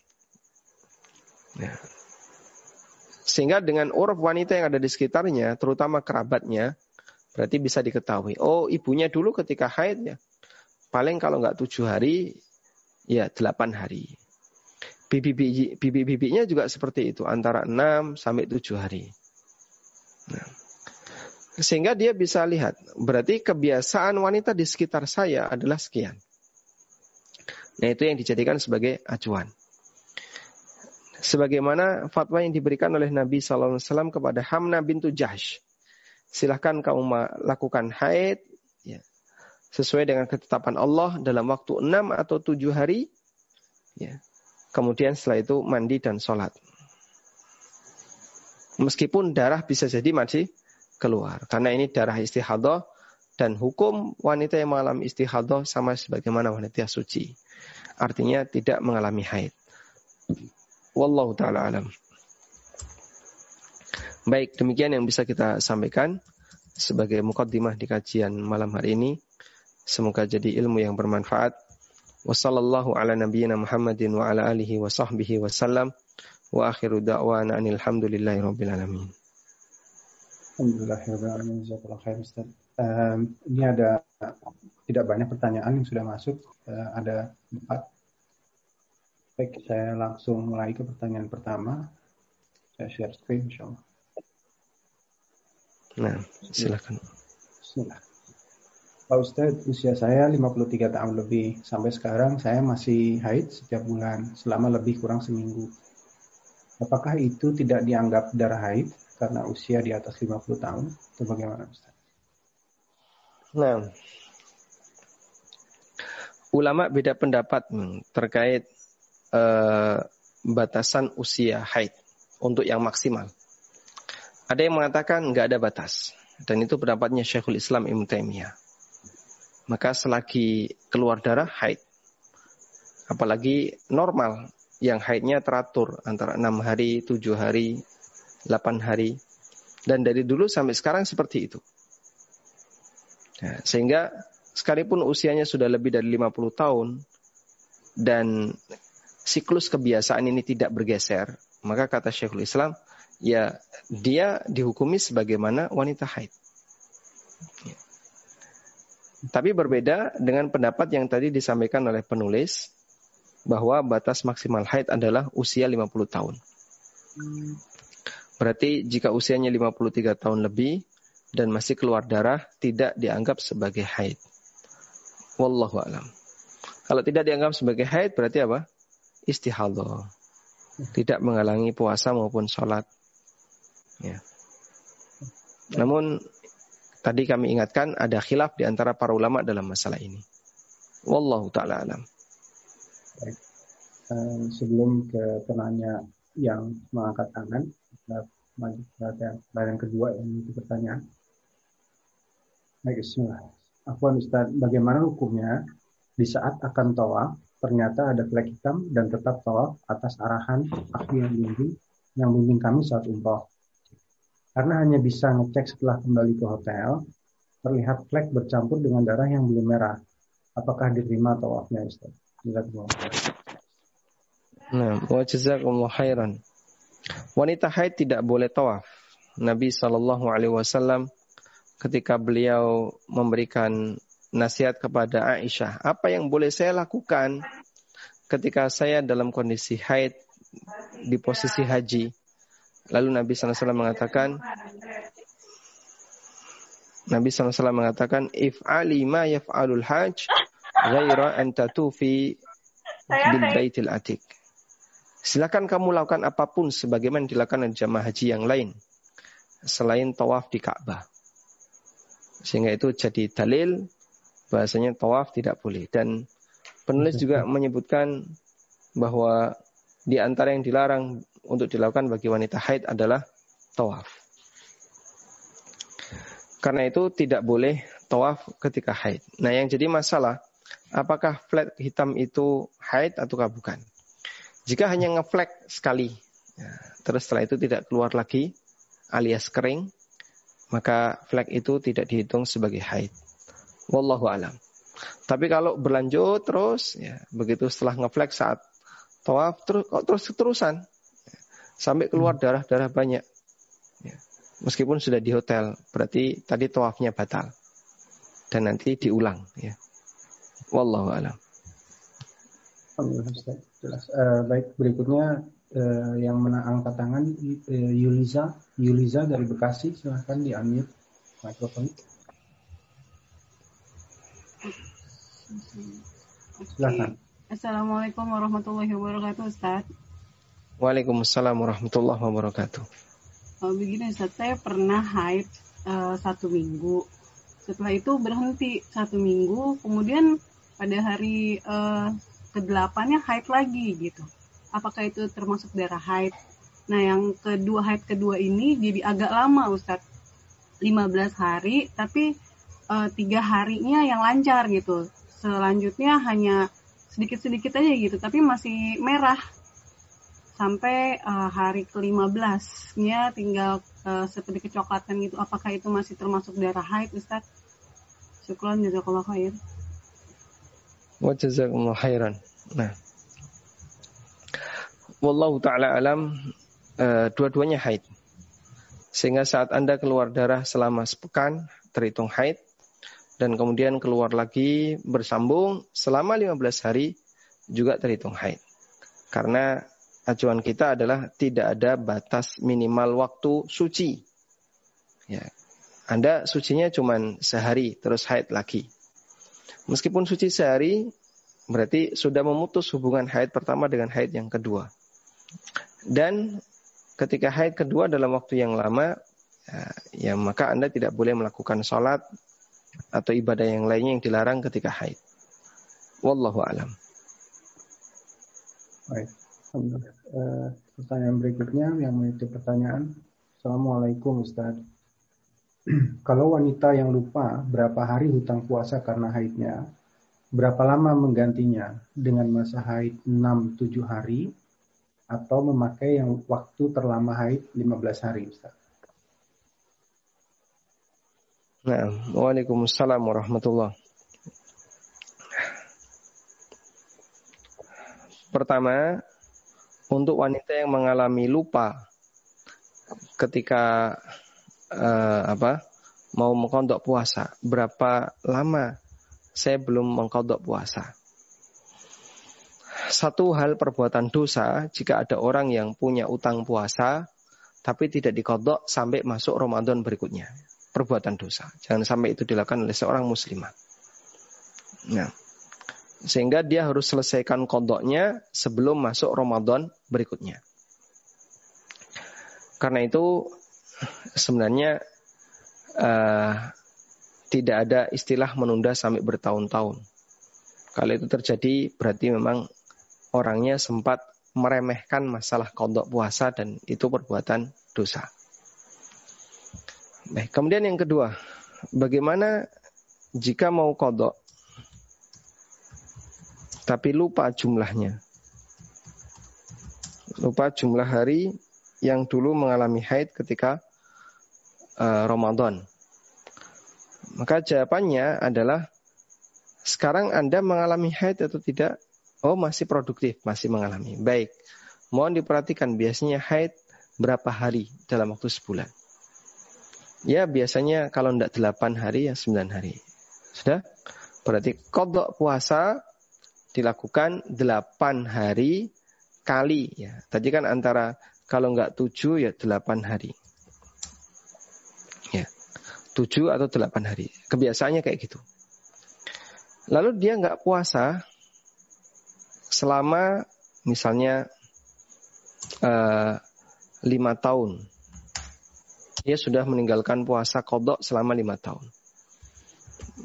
Ya. Sehingga dengan uruf wanita yang ada di sekitarnya, terutama kerabatnya, berarti bisa diketahui. Oh, ibunya dulu ketika haid ya, paling kalau nggak tujuh hari, ya delapan hari. Bibi-bibinya juga seperti itu, antara enam sampai tujuh hari. Nah. Sehingga dia bisa lihat, berarti kebiasaan wanita di sekitar saya adalah sekian. Nah itu yang dijadikan sebagai acuan. Sebagaimana fatwa yang diberikan oleh Nabi SAW kepada Hamna bintu Jahsh. Silahkan kamu lakukan haid ya, sesuai dengan ketetapan Allah dalam waktu enam atau tujuh hari. Ya, Kemudian setelah itu mandi dan sholat. Meskipun darah bisa jadi masih keluar. Karena ini darah istihadah dan hukum wanita yang mengalami istihadah sama sebagaimana wanita suci. Artinya tidak mengalami haid. Wallahu ta'ala alam. Baik, demikian yang bisa kita sampaikan sebagai mukaddimah di kajian malam hari ini. Semoga jadi ilmu yang bermanfaat Wassallallahu ala nabiyyina Muhammadin wa ala alihi wa sahbihi wasallam. Wa akhiru da'wana anil hamdulillahi rabbil alamin. Alhamdulillahirrahmanirrahim. khair Ustaz. Um, ini ada tidak banyak pertanyaan yang sudah masuk. Uh, ada empat. Baik, saya langsung mulai ke pertanyaan pertama. Saya share screen, insya Allah. Nah, silakan. Silakan. Pak Ustadz, usia saya 53 tahun lebih. Sampai sekarang saya masih haid setiap bulan selama lebih kurang seminggu. Apakah itu tidak dianggap darah haid karena usia di atas 50 tahun? Itu bagaimana Ustaz? Nah, ulama beda pendapat terkait uh, batasan usia haid untuk yang maksimal. Ada yang mengatakan nggak ada batas. Dan itu pendapatnya Syekhul Islam Ibn Taimiyah maka selagi keluar darah haid. Apalagi normal yang haidnya teratur antara enam hari, tujuh hari, delapan hari. Dan dari dulu sampai sekarang seperti itu. Nah, sehingga sekalipun usianya sudah lebih dari 50 tahun dan siklus kebiasaan ini tidak bergeser, maka kata Syekhul Islam, ya dia dihukumi sebagaimana wanita haid. Tapi berbeda dengan pendapat yang tadi disampaikan oleh penulis bahwa batas maksimal haid adalah usia 50 tahun. Berarti jika usianya 53 tahun lebih dan masih keluar darah tidak dianggap sebagai haid. Wallahu alam. Kalau tidak dianggap sebagai haid berarti apa? Istihadah. Tidak menghalangi puasa maupun sholat. Ya. Namun Tadi kami ingatkan ada khilaf di antara para ulama dalam masalah ini. Wallahu taala alam. Uh, sebelum ke penanya yang mengangkat tangan, maju ke yang kedua yang itu pertanyaan. Baik, bismillah. Afwan Ustaz, bagaimana hukumnya di saat akan tawaf ternyata ada flek hitam dan tetap tawaf atas arahan ahli yang bimbing yang bimbing kami saat umroh. Karena hanya bisa ngecek setelah kembali ke hotel, terlihat flek bercampur dengan darah yang belum merah. Apakah diterima tawafnya Ustaz? Nah, wa jazakumullah khairan. Wanita haid tidak boleh tawaf. Nabi Shallallahu Alaihi Wasallam ketika beliau memberikan nasihat kepada Aisyah, apa yang boleh saya lakukan ketika saya dalam kondisi haid di posisi haji? Lalu Nabi SAW mengatakan, Nabi SAW mengatakan, if ali ma yaf'alul hajj, ghaira an tatufi bil baitil atik. Silakan kamu lakukan apa pun sebagaimana dilakukan jamaah haji yang lain selain tawaf di Ka'bah. Sehingga itu jadi dalil bahasanya tawaf tidak boleh dan penulis juga menyebutkan bahwa di antara yang dilarang untuk dilakukan bagi wanita haid adalah tawaf. Karena itu tidak boleh tawaf ketika haid. Nah yang jadi masalah, apakah flat hitam itu haid atau bukan? Jika hanya ngeflek sekali, ya, terus setelah itu tidak keluar lagi, alias kering, maka flek itu tidak dihitung sebagai haid. Wallahu alam. Tapi kalau berlanjut terus, ya begitu setelah ngeflek saat tawaf terus kok terus terusan sampai keluar hmm. darah-darah banyak. Ya. Meskipun sudah di hotel, berarti tadi tawafnya batal dan nanti diulang. Ya. Wallahu alam. Jelas. Uh, baik berikutnya uh, yang menang angkat tangan uh, Yuliza Yuliza dari Bekasi silahkan diambil mikrofon. Silahkan. Assalamualaikum warahmatullahi wabarakatuh Ustaz. Waalaikumsalam warahmatullahi wabarakatuh. Oh, begini Ustaz, saya pernah haid uh, satu minggu. Setelah itu berhenti satu minggu, kemudian pada hari uh, ke-8-nya haid lagi gitu. Apakah itu termasuk darah haid? Nah, yang kedua haid kedua ini jadi agak lama Ustadz. 15 hari, tapi uh, tiga harinya yang lancar gitu. Selanjutnya hanya sedikit-sedikit aja gitu, tapi masih merah. Sampai uh, hari ke-15-nya tinggal uh, seperti kecoklatan gitu. Apakah itu masih termasuk darah haid Ustadz? Syukran jazakallah khair. Wa jazakumullah khairan. Nah. Wallahu taala alam uh, dua-duanya haid. Sehingga saat Anda keluar darah selama sepekan terhitung haid dan kemudian keluar lagi bersambung selama 15 hari juga terhitung haid. Karena acuan kita adalah tidak ada batas minimal waktu suci. Ya. Anda sucinya cuma sehari terus haid lagi. Meskipun suci sehari, Berarti sudah memutus hubungan haid pertama dengan haid yang kedua. Dan ketika haid kedua dalam waktu yang lama, ya, ya maka Anda tidak boleh melakukan sholat atau ibadah yang lainnya yang dilarang ketika haid. Wallahu alam. Baik. Uh, pertanyaan berikutnya yang memiliki pertanyaan. Assalamualaikum Ustaz. Kalau wanita yang lupa berapa hari hutang puasa karena haidnya, Berapa lama menggantinya? Dengan masa haid 6-7 hari atau memakai yang waktu terlama haid 15 hari Ustaz? Nah, Waalaikumsalam warahmatullah. Pertama, untuk wanita yang mengalami lupa ketika uh, apa mau mengkondok puasa, berapa lama saya belum mengkodok puasa. Satu hal perbuatan dosa jika ada orang yang punya utang puasa tapi tidak dikodok sampai masuk Ramadan berikutnya. Perbuatan dosa. Jangan sampai itu dilakukan oleh seorang muslimah. Nah, sehingga dia harus selesaikan kodoknya sebelum masuk Ramadan berikutnya. Karena itu sebenarnya uh, tidak ada istilah menunda sampai bertahun-tahun. Kalau itu terjadi berarti memang orangnya sempat meremehkan masalah kodok puasa dan itu perbuatan dosa. Baik, kemudian yang kedua, bagaimana jika mau kodok tapi lupa jumlahnya? Lupa jumlah hari yang dulu mengalami haid ketika uh, Ramadan. Maka jawabannya adalah sekarang Anda mengalami haid atau tidak? Oh, masih produktif, masih mengalami. Baik. Mohon diperhatikan biasanya haid berapa hari dalam waktu sebulan? Ya, biasanya kalau tidak 8 hari ya 9 hari. Sudah? Berarti kodok puasa dilakukan 8 hari kali ya. Tadi kan antara kalau nggak 7 ya 8 hari. 7 atau 8 hari. Kebiasaannya kayak gitu. Lalu dia nggak puasa selama misalnya uh, lima tahun. Dia sudah meninggalkan puasa kodok selama lima tahun.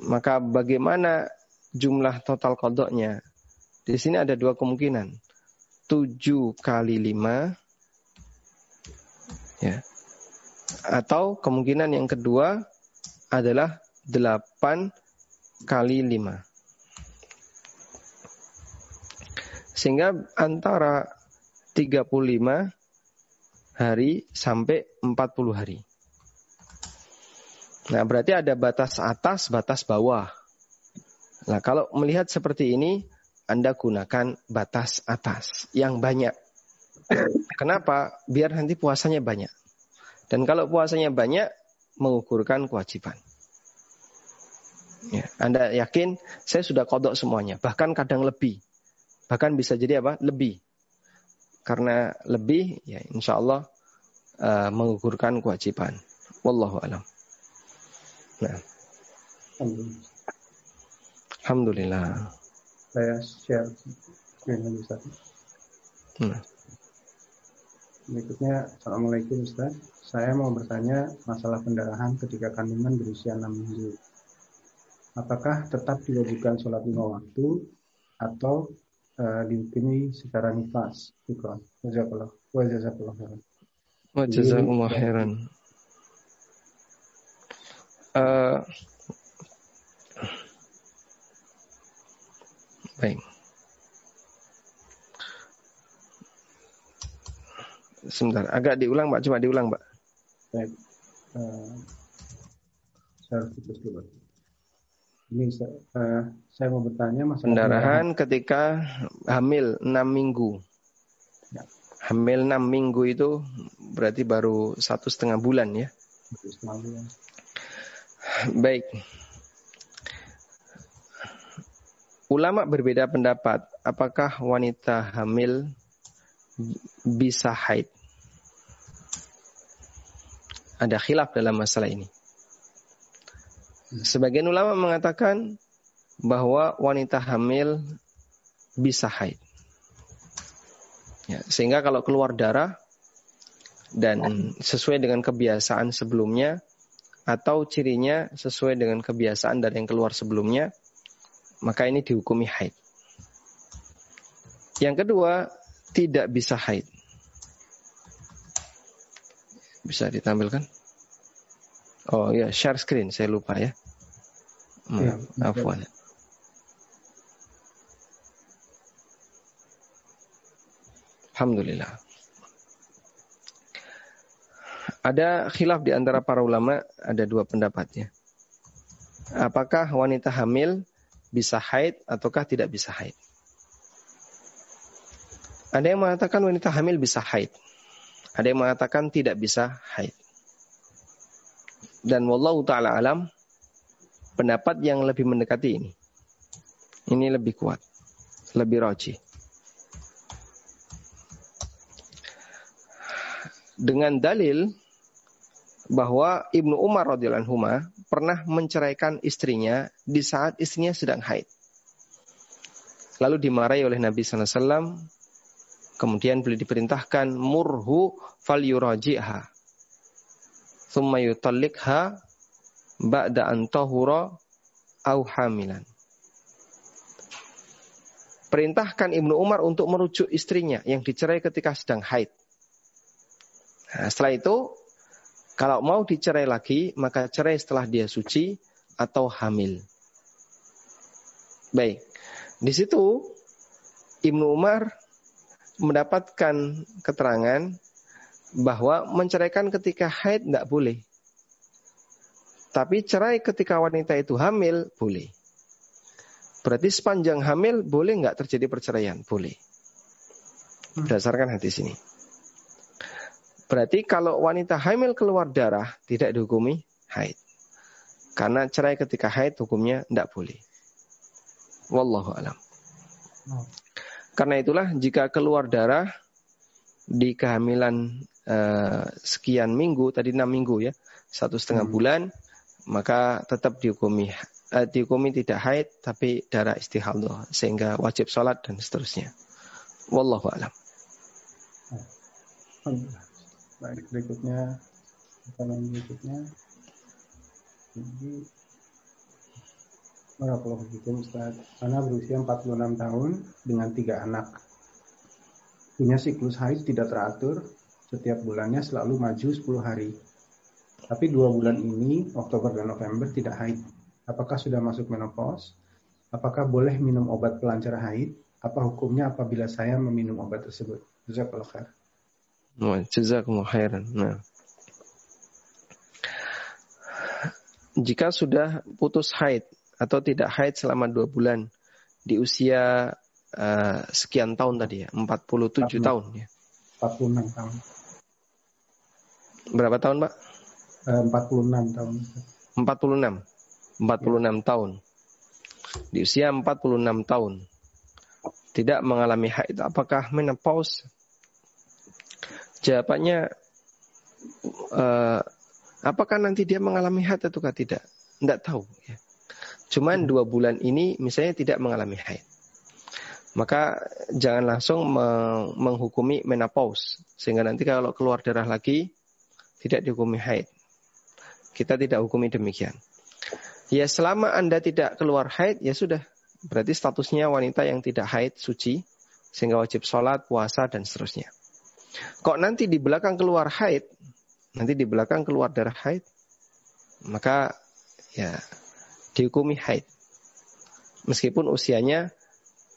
Maka bagaimana jumlah total kodoknya? Di sini ada dua kemungkinan. 7 kali 5 ya. Atau kemungkinan yang kedua adalah 8 kali 5. Sehingga antara 35 hari sampai 40 hari. Nah, berarti ada batas atas, batas bawah. Nah, kalau melihat seperti ini, Anda gunakan batas atas yang banyak. Kenapa? Biar nanti puasanya banyak. Dan kalau puasanya banyak, mengukurkan kewajiban. Ya, anda yakin saya sudah kodok semuanya, bahkan kadang lebih. Bahkan bisa jadi apa? Lebih. Karena lebih, ya insya Allah uh, mengukurkan kewajiban. Wallahu alam. Nah. Alhamdulillah. Saya share. Nah. Berikutnya, Assalamualaikum Ustaz. Saya mau bertanya masalah pendarahan ketika kandungan berusia 6 minggu. Apakah tetap diwajibkan sholat lima waktu atau uh, dihukumi secara nifas? Syukran. Wajazakallah. Wajazakallah khairan. Wajazakallah khairan. Uh, baik. Sebentar, agak diulang, Mbak. Cuma diulang, Mbak. Baik. Uh, saya harus tulis dulu. Ini uh, saya mau bertanya masalah pendarahan ketika hamil 6 minggu. Ya. Hamil 6 minggu itu berarti baru satu setengah bulan ya. Setengah bulan. Baik. Ulama berbeda pendapat apakah wanita hamil bisa haid. Ada khilaf dalam masalah ini. Sebagian ulama mengatakan bahwa wanita hamil bisa haid. Ya, sehingga kalau keluar darah dan sesuai dengan kebiasaan sebelumnya atau cirinya sesuai dengan kebiasaan dari yang keluar sebelumnya, maka ini dihukumi haid. Yang kedua, tidak bisa haid. Bisa ditampilkan? Oh ya, share screen, saya lupa ya. Hmm, ya, afwan. Alhamdulillah. Ada khilaf di antara para ulama, ada dua pendapatnya. Apakah wanita hamil bisa haid ataukah tidak bisa haid? Ada yang mengatakan wanita hamil bisa haid. Ada yang mengatakan tidak bisa haid. Dan wallahu taala alam pendapat yang lebih mendekati ini. Ini lebih kuat, lebih roji. Dengan dalil bahwa Ibnu Umar radhiyallahu pernah menceraikan istrinya di saat istrinya sedang haid. Lalu dimarahi oleh Nabi SAW Kemudian beliau diperintahkan murhu fal yuraji'ha. Thumma yutallikha ba'da an tahura au hamilan. Perintahkan Ibnu Umar untuk merujuk istrinya yang dicerai ketika sedang haid. Nah, setelah itu, kalau mau dicerai lagi, maka cerai setelah dia suci atau hamil. Baik, di situ Ibnu Umar mendapatkan keterangan bahwa menceraikan ketika haid tidak boleh. Tapi cerai ketika wanita itu hamil boleh. Berarti sepanjang hamil boleh nggak terjadi perceraian? Boleh. Hmm. Berdasarkan hadis ini. Berarti kalau wanita hamil keluar darah tidak dihukumi haid. Karena cerai ketika haid hukumnya tidak boleh. Wallahu alam. Hmm. Karena itulah jika keluar darah di kehamilan uh, sekian minggu, tadi enam minggu ya, satu setengah hmm. bulan, maka tetap dihukumi uh, dihukumi tidak haid tapi darah istihadah sehingga wajib sholat dan seterusnya. Wallahu a'lam. Baik, berikutnya pertanyaan berikutnya. Jadi Barakallahu fikum Ustaz. Ana berusia 46 tahun dengan tiga anak. Punya siklus haid tidak teratur, setiap bulannya selalu maju 10 hari. Tapi dua bulan ini, Oktober dan November, tidak haid. Apakah sudah masuk menopause? Apakah boleh minum obat pelancar haid? Apa hukumnya apabila saya meminum obat tersebut? Jazakallah khair. Jazakumullah khairan. Nah. jika sudah putus haid atau tidak haid selama dua bulan di usia uh, sekian tahun tadi ya, 47 40. tahun ya. 46 tahun. Berapa tahun, Pak? Uh, 46 tahun. 46. 46 ya. tahun. Di usia 46 tahun tidak mengalami haid apakah menopause? Jawabannya uh, apakah nanti dia mengalami haid atau tidak? Tidak tahu ya. Cuman dua bulan ini misalnya tidak mengalami haid. Maka jangan langsung menghukumi menopause. Sehingga nanti kalau keluar darah lagi, tidak dihukumi haid. Kita tidak hukumi demikian. Ya selama Anda tidak keluar haid, ya sudah. Berarti statusnya wanita yang tidak haid, suci. Sehingga wajib sholat, puasa, dan seterusnya. Kok nanti di belakang keluar haid, nanti di belakang keluar darah haid, maka ya dihukumi haid. Meskipun usianya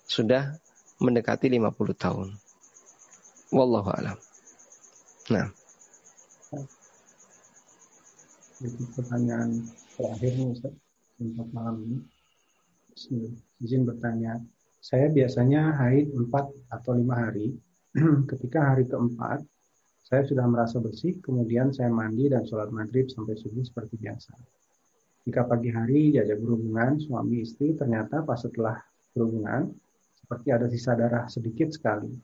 sudah mendekati 50 tahun. Wallahu alam. Nah. Itu pertanyaan terakhir nih Ustaz untuk malam ini. Izin bertanya, saya biasanya haid 4 atau 5 hari. Ketika hari keempat, saya sudah merasa bersih, kemudian saya mandi dan sholat maghrib sampai subuh seperti biasa. Jika pagi hari diajak berhubungan suami istri, ternyata pas setelah berhubungan seperti ada sisa darah sedikit sekali.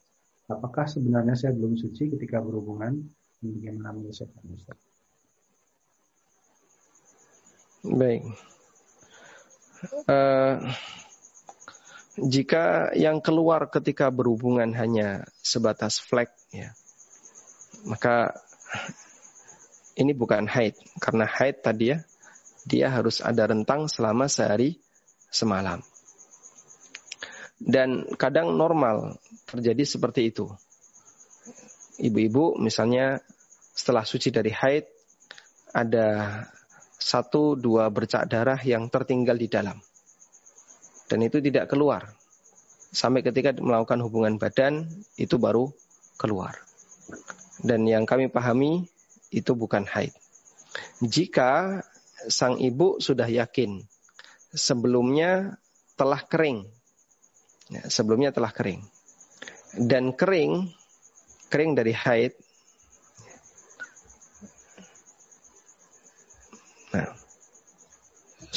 Apakah sebenarnya saya belum suci ketika berhubungan? Bagaimana menyelesaikan Ustaz? Baik. Uh, jika yang keluar ketika berhubungan hanya sebatas flek, ya, maka ini bukan haid karena haid tadi ya dia harus ada rentang selama sehari semalam. Dan kadang normal terjadi seperti itu. Ibu-ibu misalnya setelah suci dari haid ada satu dua bercak darah yang tertinggal di dalam. Dan itu tidak keluar. Sampai ketika melakukan hubungan badan itu baru keluar. Dan yang kami pahami itu bukan haid. Jika sang ibu sudah yakin sebelumnya telah kering. Ya, sebelumnya telah kering. Dan kering, kering dari haid.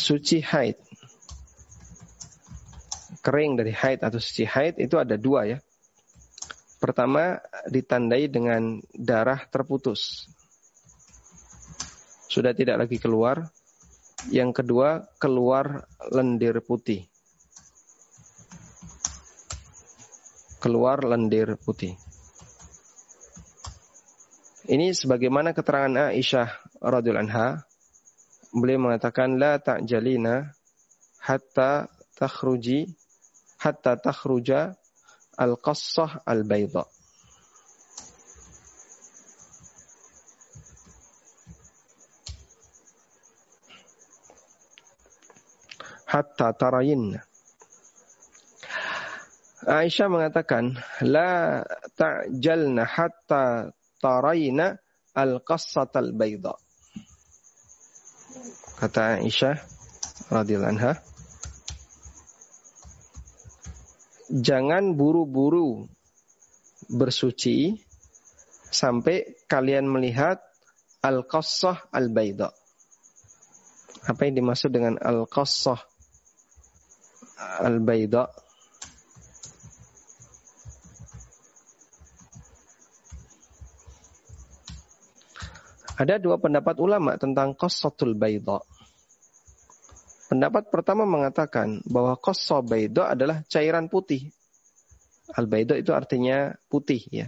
Suci haid. Kering dari haid atau suci haid itu ada dua ya. Pertama ditandai dengan darah terputus. Sudah tidak lagi keluar yang kedua, keluar lendir putih. Keluar lendir putih. Ini sebagaimana keterangan Aisyah radhiyallahu anha, beliau mengatakan la ta'jalina hatta takhruji hatta takhruja al-qassah al-bayda. hatta tarayin. Aisyah mengatakan, La ta'jalna hatta tarayna al-qassat al-bayda. Kata Aisyah radhiyallahu anha, jangan buru-buru bersuci sampai kalian melihat al-qassah al-bayda. Apa yang dimaksud dengan al-qassah al-bayda Ada dua pendapat ulama tentang qassatul bayda. Pendapat pertama mengatakan bahwa qassa bayda adalah cairan putih. Al-bayda itu artinya putih ya.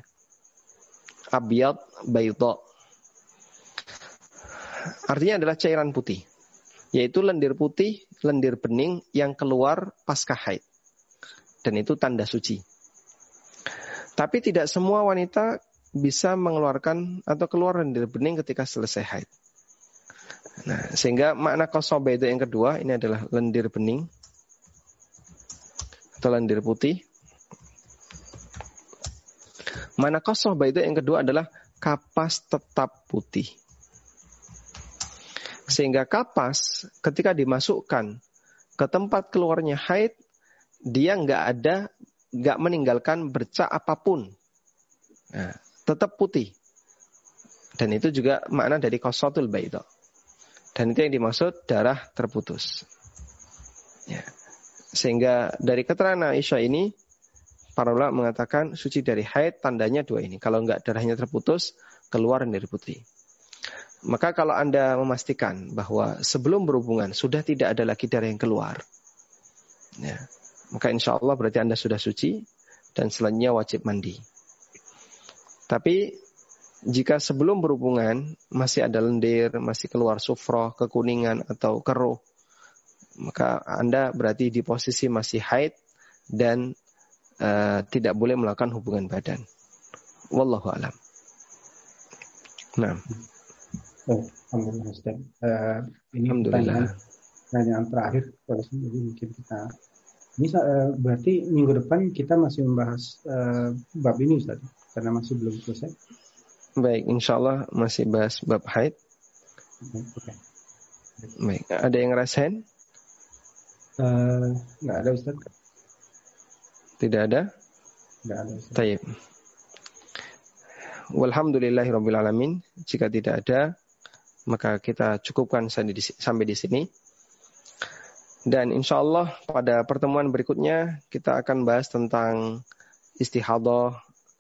Abyad bayda. Artinya adalah cairan putih. Yaitu lendir putih lendir bening yang keluar pasca haid. Dan itu tanda suci. Tapi tidak semua wanita bisa mengeluarkan atau keluar lendir bening ketika selesai haid. Nah, sehingga makna kosoba itu yang kedua ini adalah lendir bening atau lendir putih. Mana itu yang kedua adalah kapas tetap putih. Sehingga kapas ketika dimasukkan ke tempat keluarnya haid, dia nggak ada, nggak meninggalkan bercak apa pun. Nah, tetap putih. Dan itu juga makna dari kosotul baito. Dan itu yang dimaksud darah terputus. Ya. Sehingga dari keterangan Aisyah ini, para ulama mengatakan suci dari haid tandanya dua ini. Kalau enggak darahnya terputus, keluar dari putih. Maka kalau Anda memastikan bahwa sebelum berhubungan sudah tidak ada lagi darah yang keluar, ya, maka insya Allah berarti Anda sudah suci dan selanjutnya wajib mandi. Tapi jika sebelum berhubungan masih ada lendir, masih keluar sufroh, kekuningan atau keruh, maka Anda berarti di posisi masih haid dan uh, tidak boleh melakukan hubungan badan. Wallahu alam. Nah. Oh, Alhamdulillah Ustaz. Uh, ini Alhamdulillah. Pertanyaan, terakhir, jadi mungkin kita ini uh, berarti minggu depan kita masih membahas uh, bab ini Ustaz, karena masih belum selesai. Baik, insya Allah masih bahas bab haid. Okay. Baik, ada yang rasain? Uh, nggak ada Ustaz. Tidak ada? Tidak ada Ustaz. Taib. Walhamdulillahirrabbilalamin. Jika tidak ada, maka kita cukupkan sampai di sini. Dan insya Allah pada pertemuan berikutnya kita akan bahas tentang istihadah,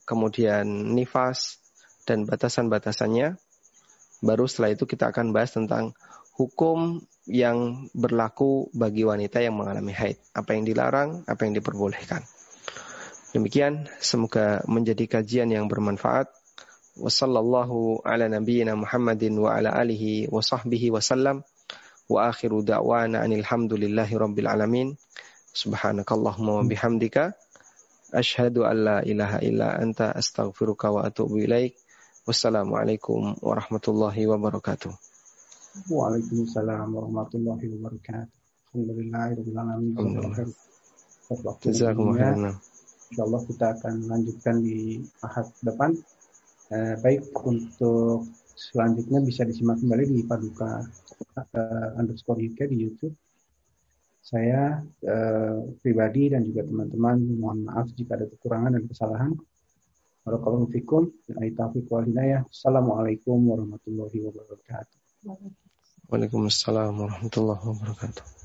kemudian nifas, dan batasan-batasannya. Baru setelah itu kita akan bahas tentang hukum yang berlaku bagi wanita yang mengalami haid. Apa yang dilarang, apa yang diperbolehkan. Demikian, semoga menjadi kajian yang bermanfaat. Ala nabiyyina Muhammadin wa ala alihi wa sahbihi wa alamin. Subhanakallahumma bihamdika. Ashhadu an la ilaha illa anta astaghfiruka wa atubu ilaik. Wassalamualaikum warahmatullahi wabarakatuh. Waalaikumsalam warahmatullahi wabarakatuh. Alhamdulillahirrahmanirrahim. Jazakumullah Insyaallah kita akan lanjutkan di ahad depan Eh, baik untuk selanjutnya bisa disimak kembali di Paduka uh, underscore UK di YouTube. Saya uh, pribadi dan juga teman-teman mohon maaf jika ada kekurangan dan kesalahan. Barakallahu fikum. Assalamualaikum warahmatullahi wabarakatuh. Waalaikumsalam warahmatullahi wabarakatuh.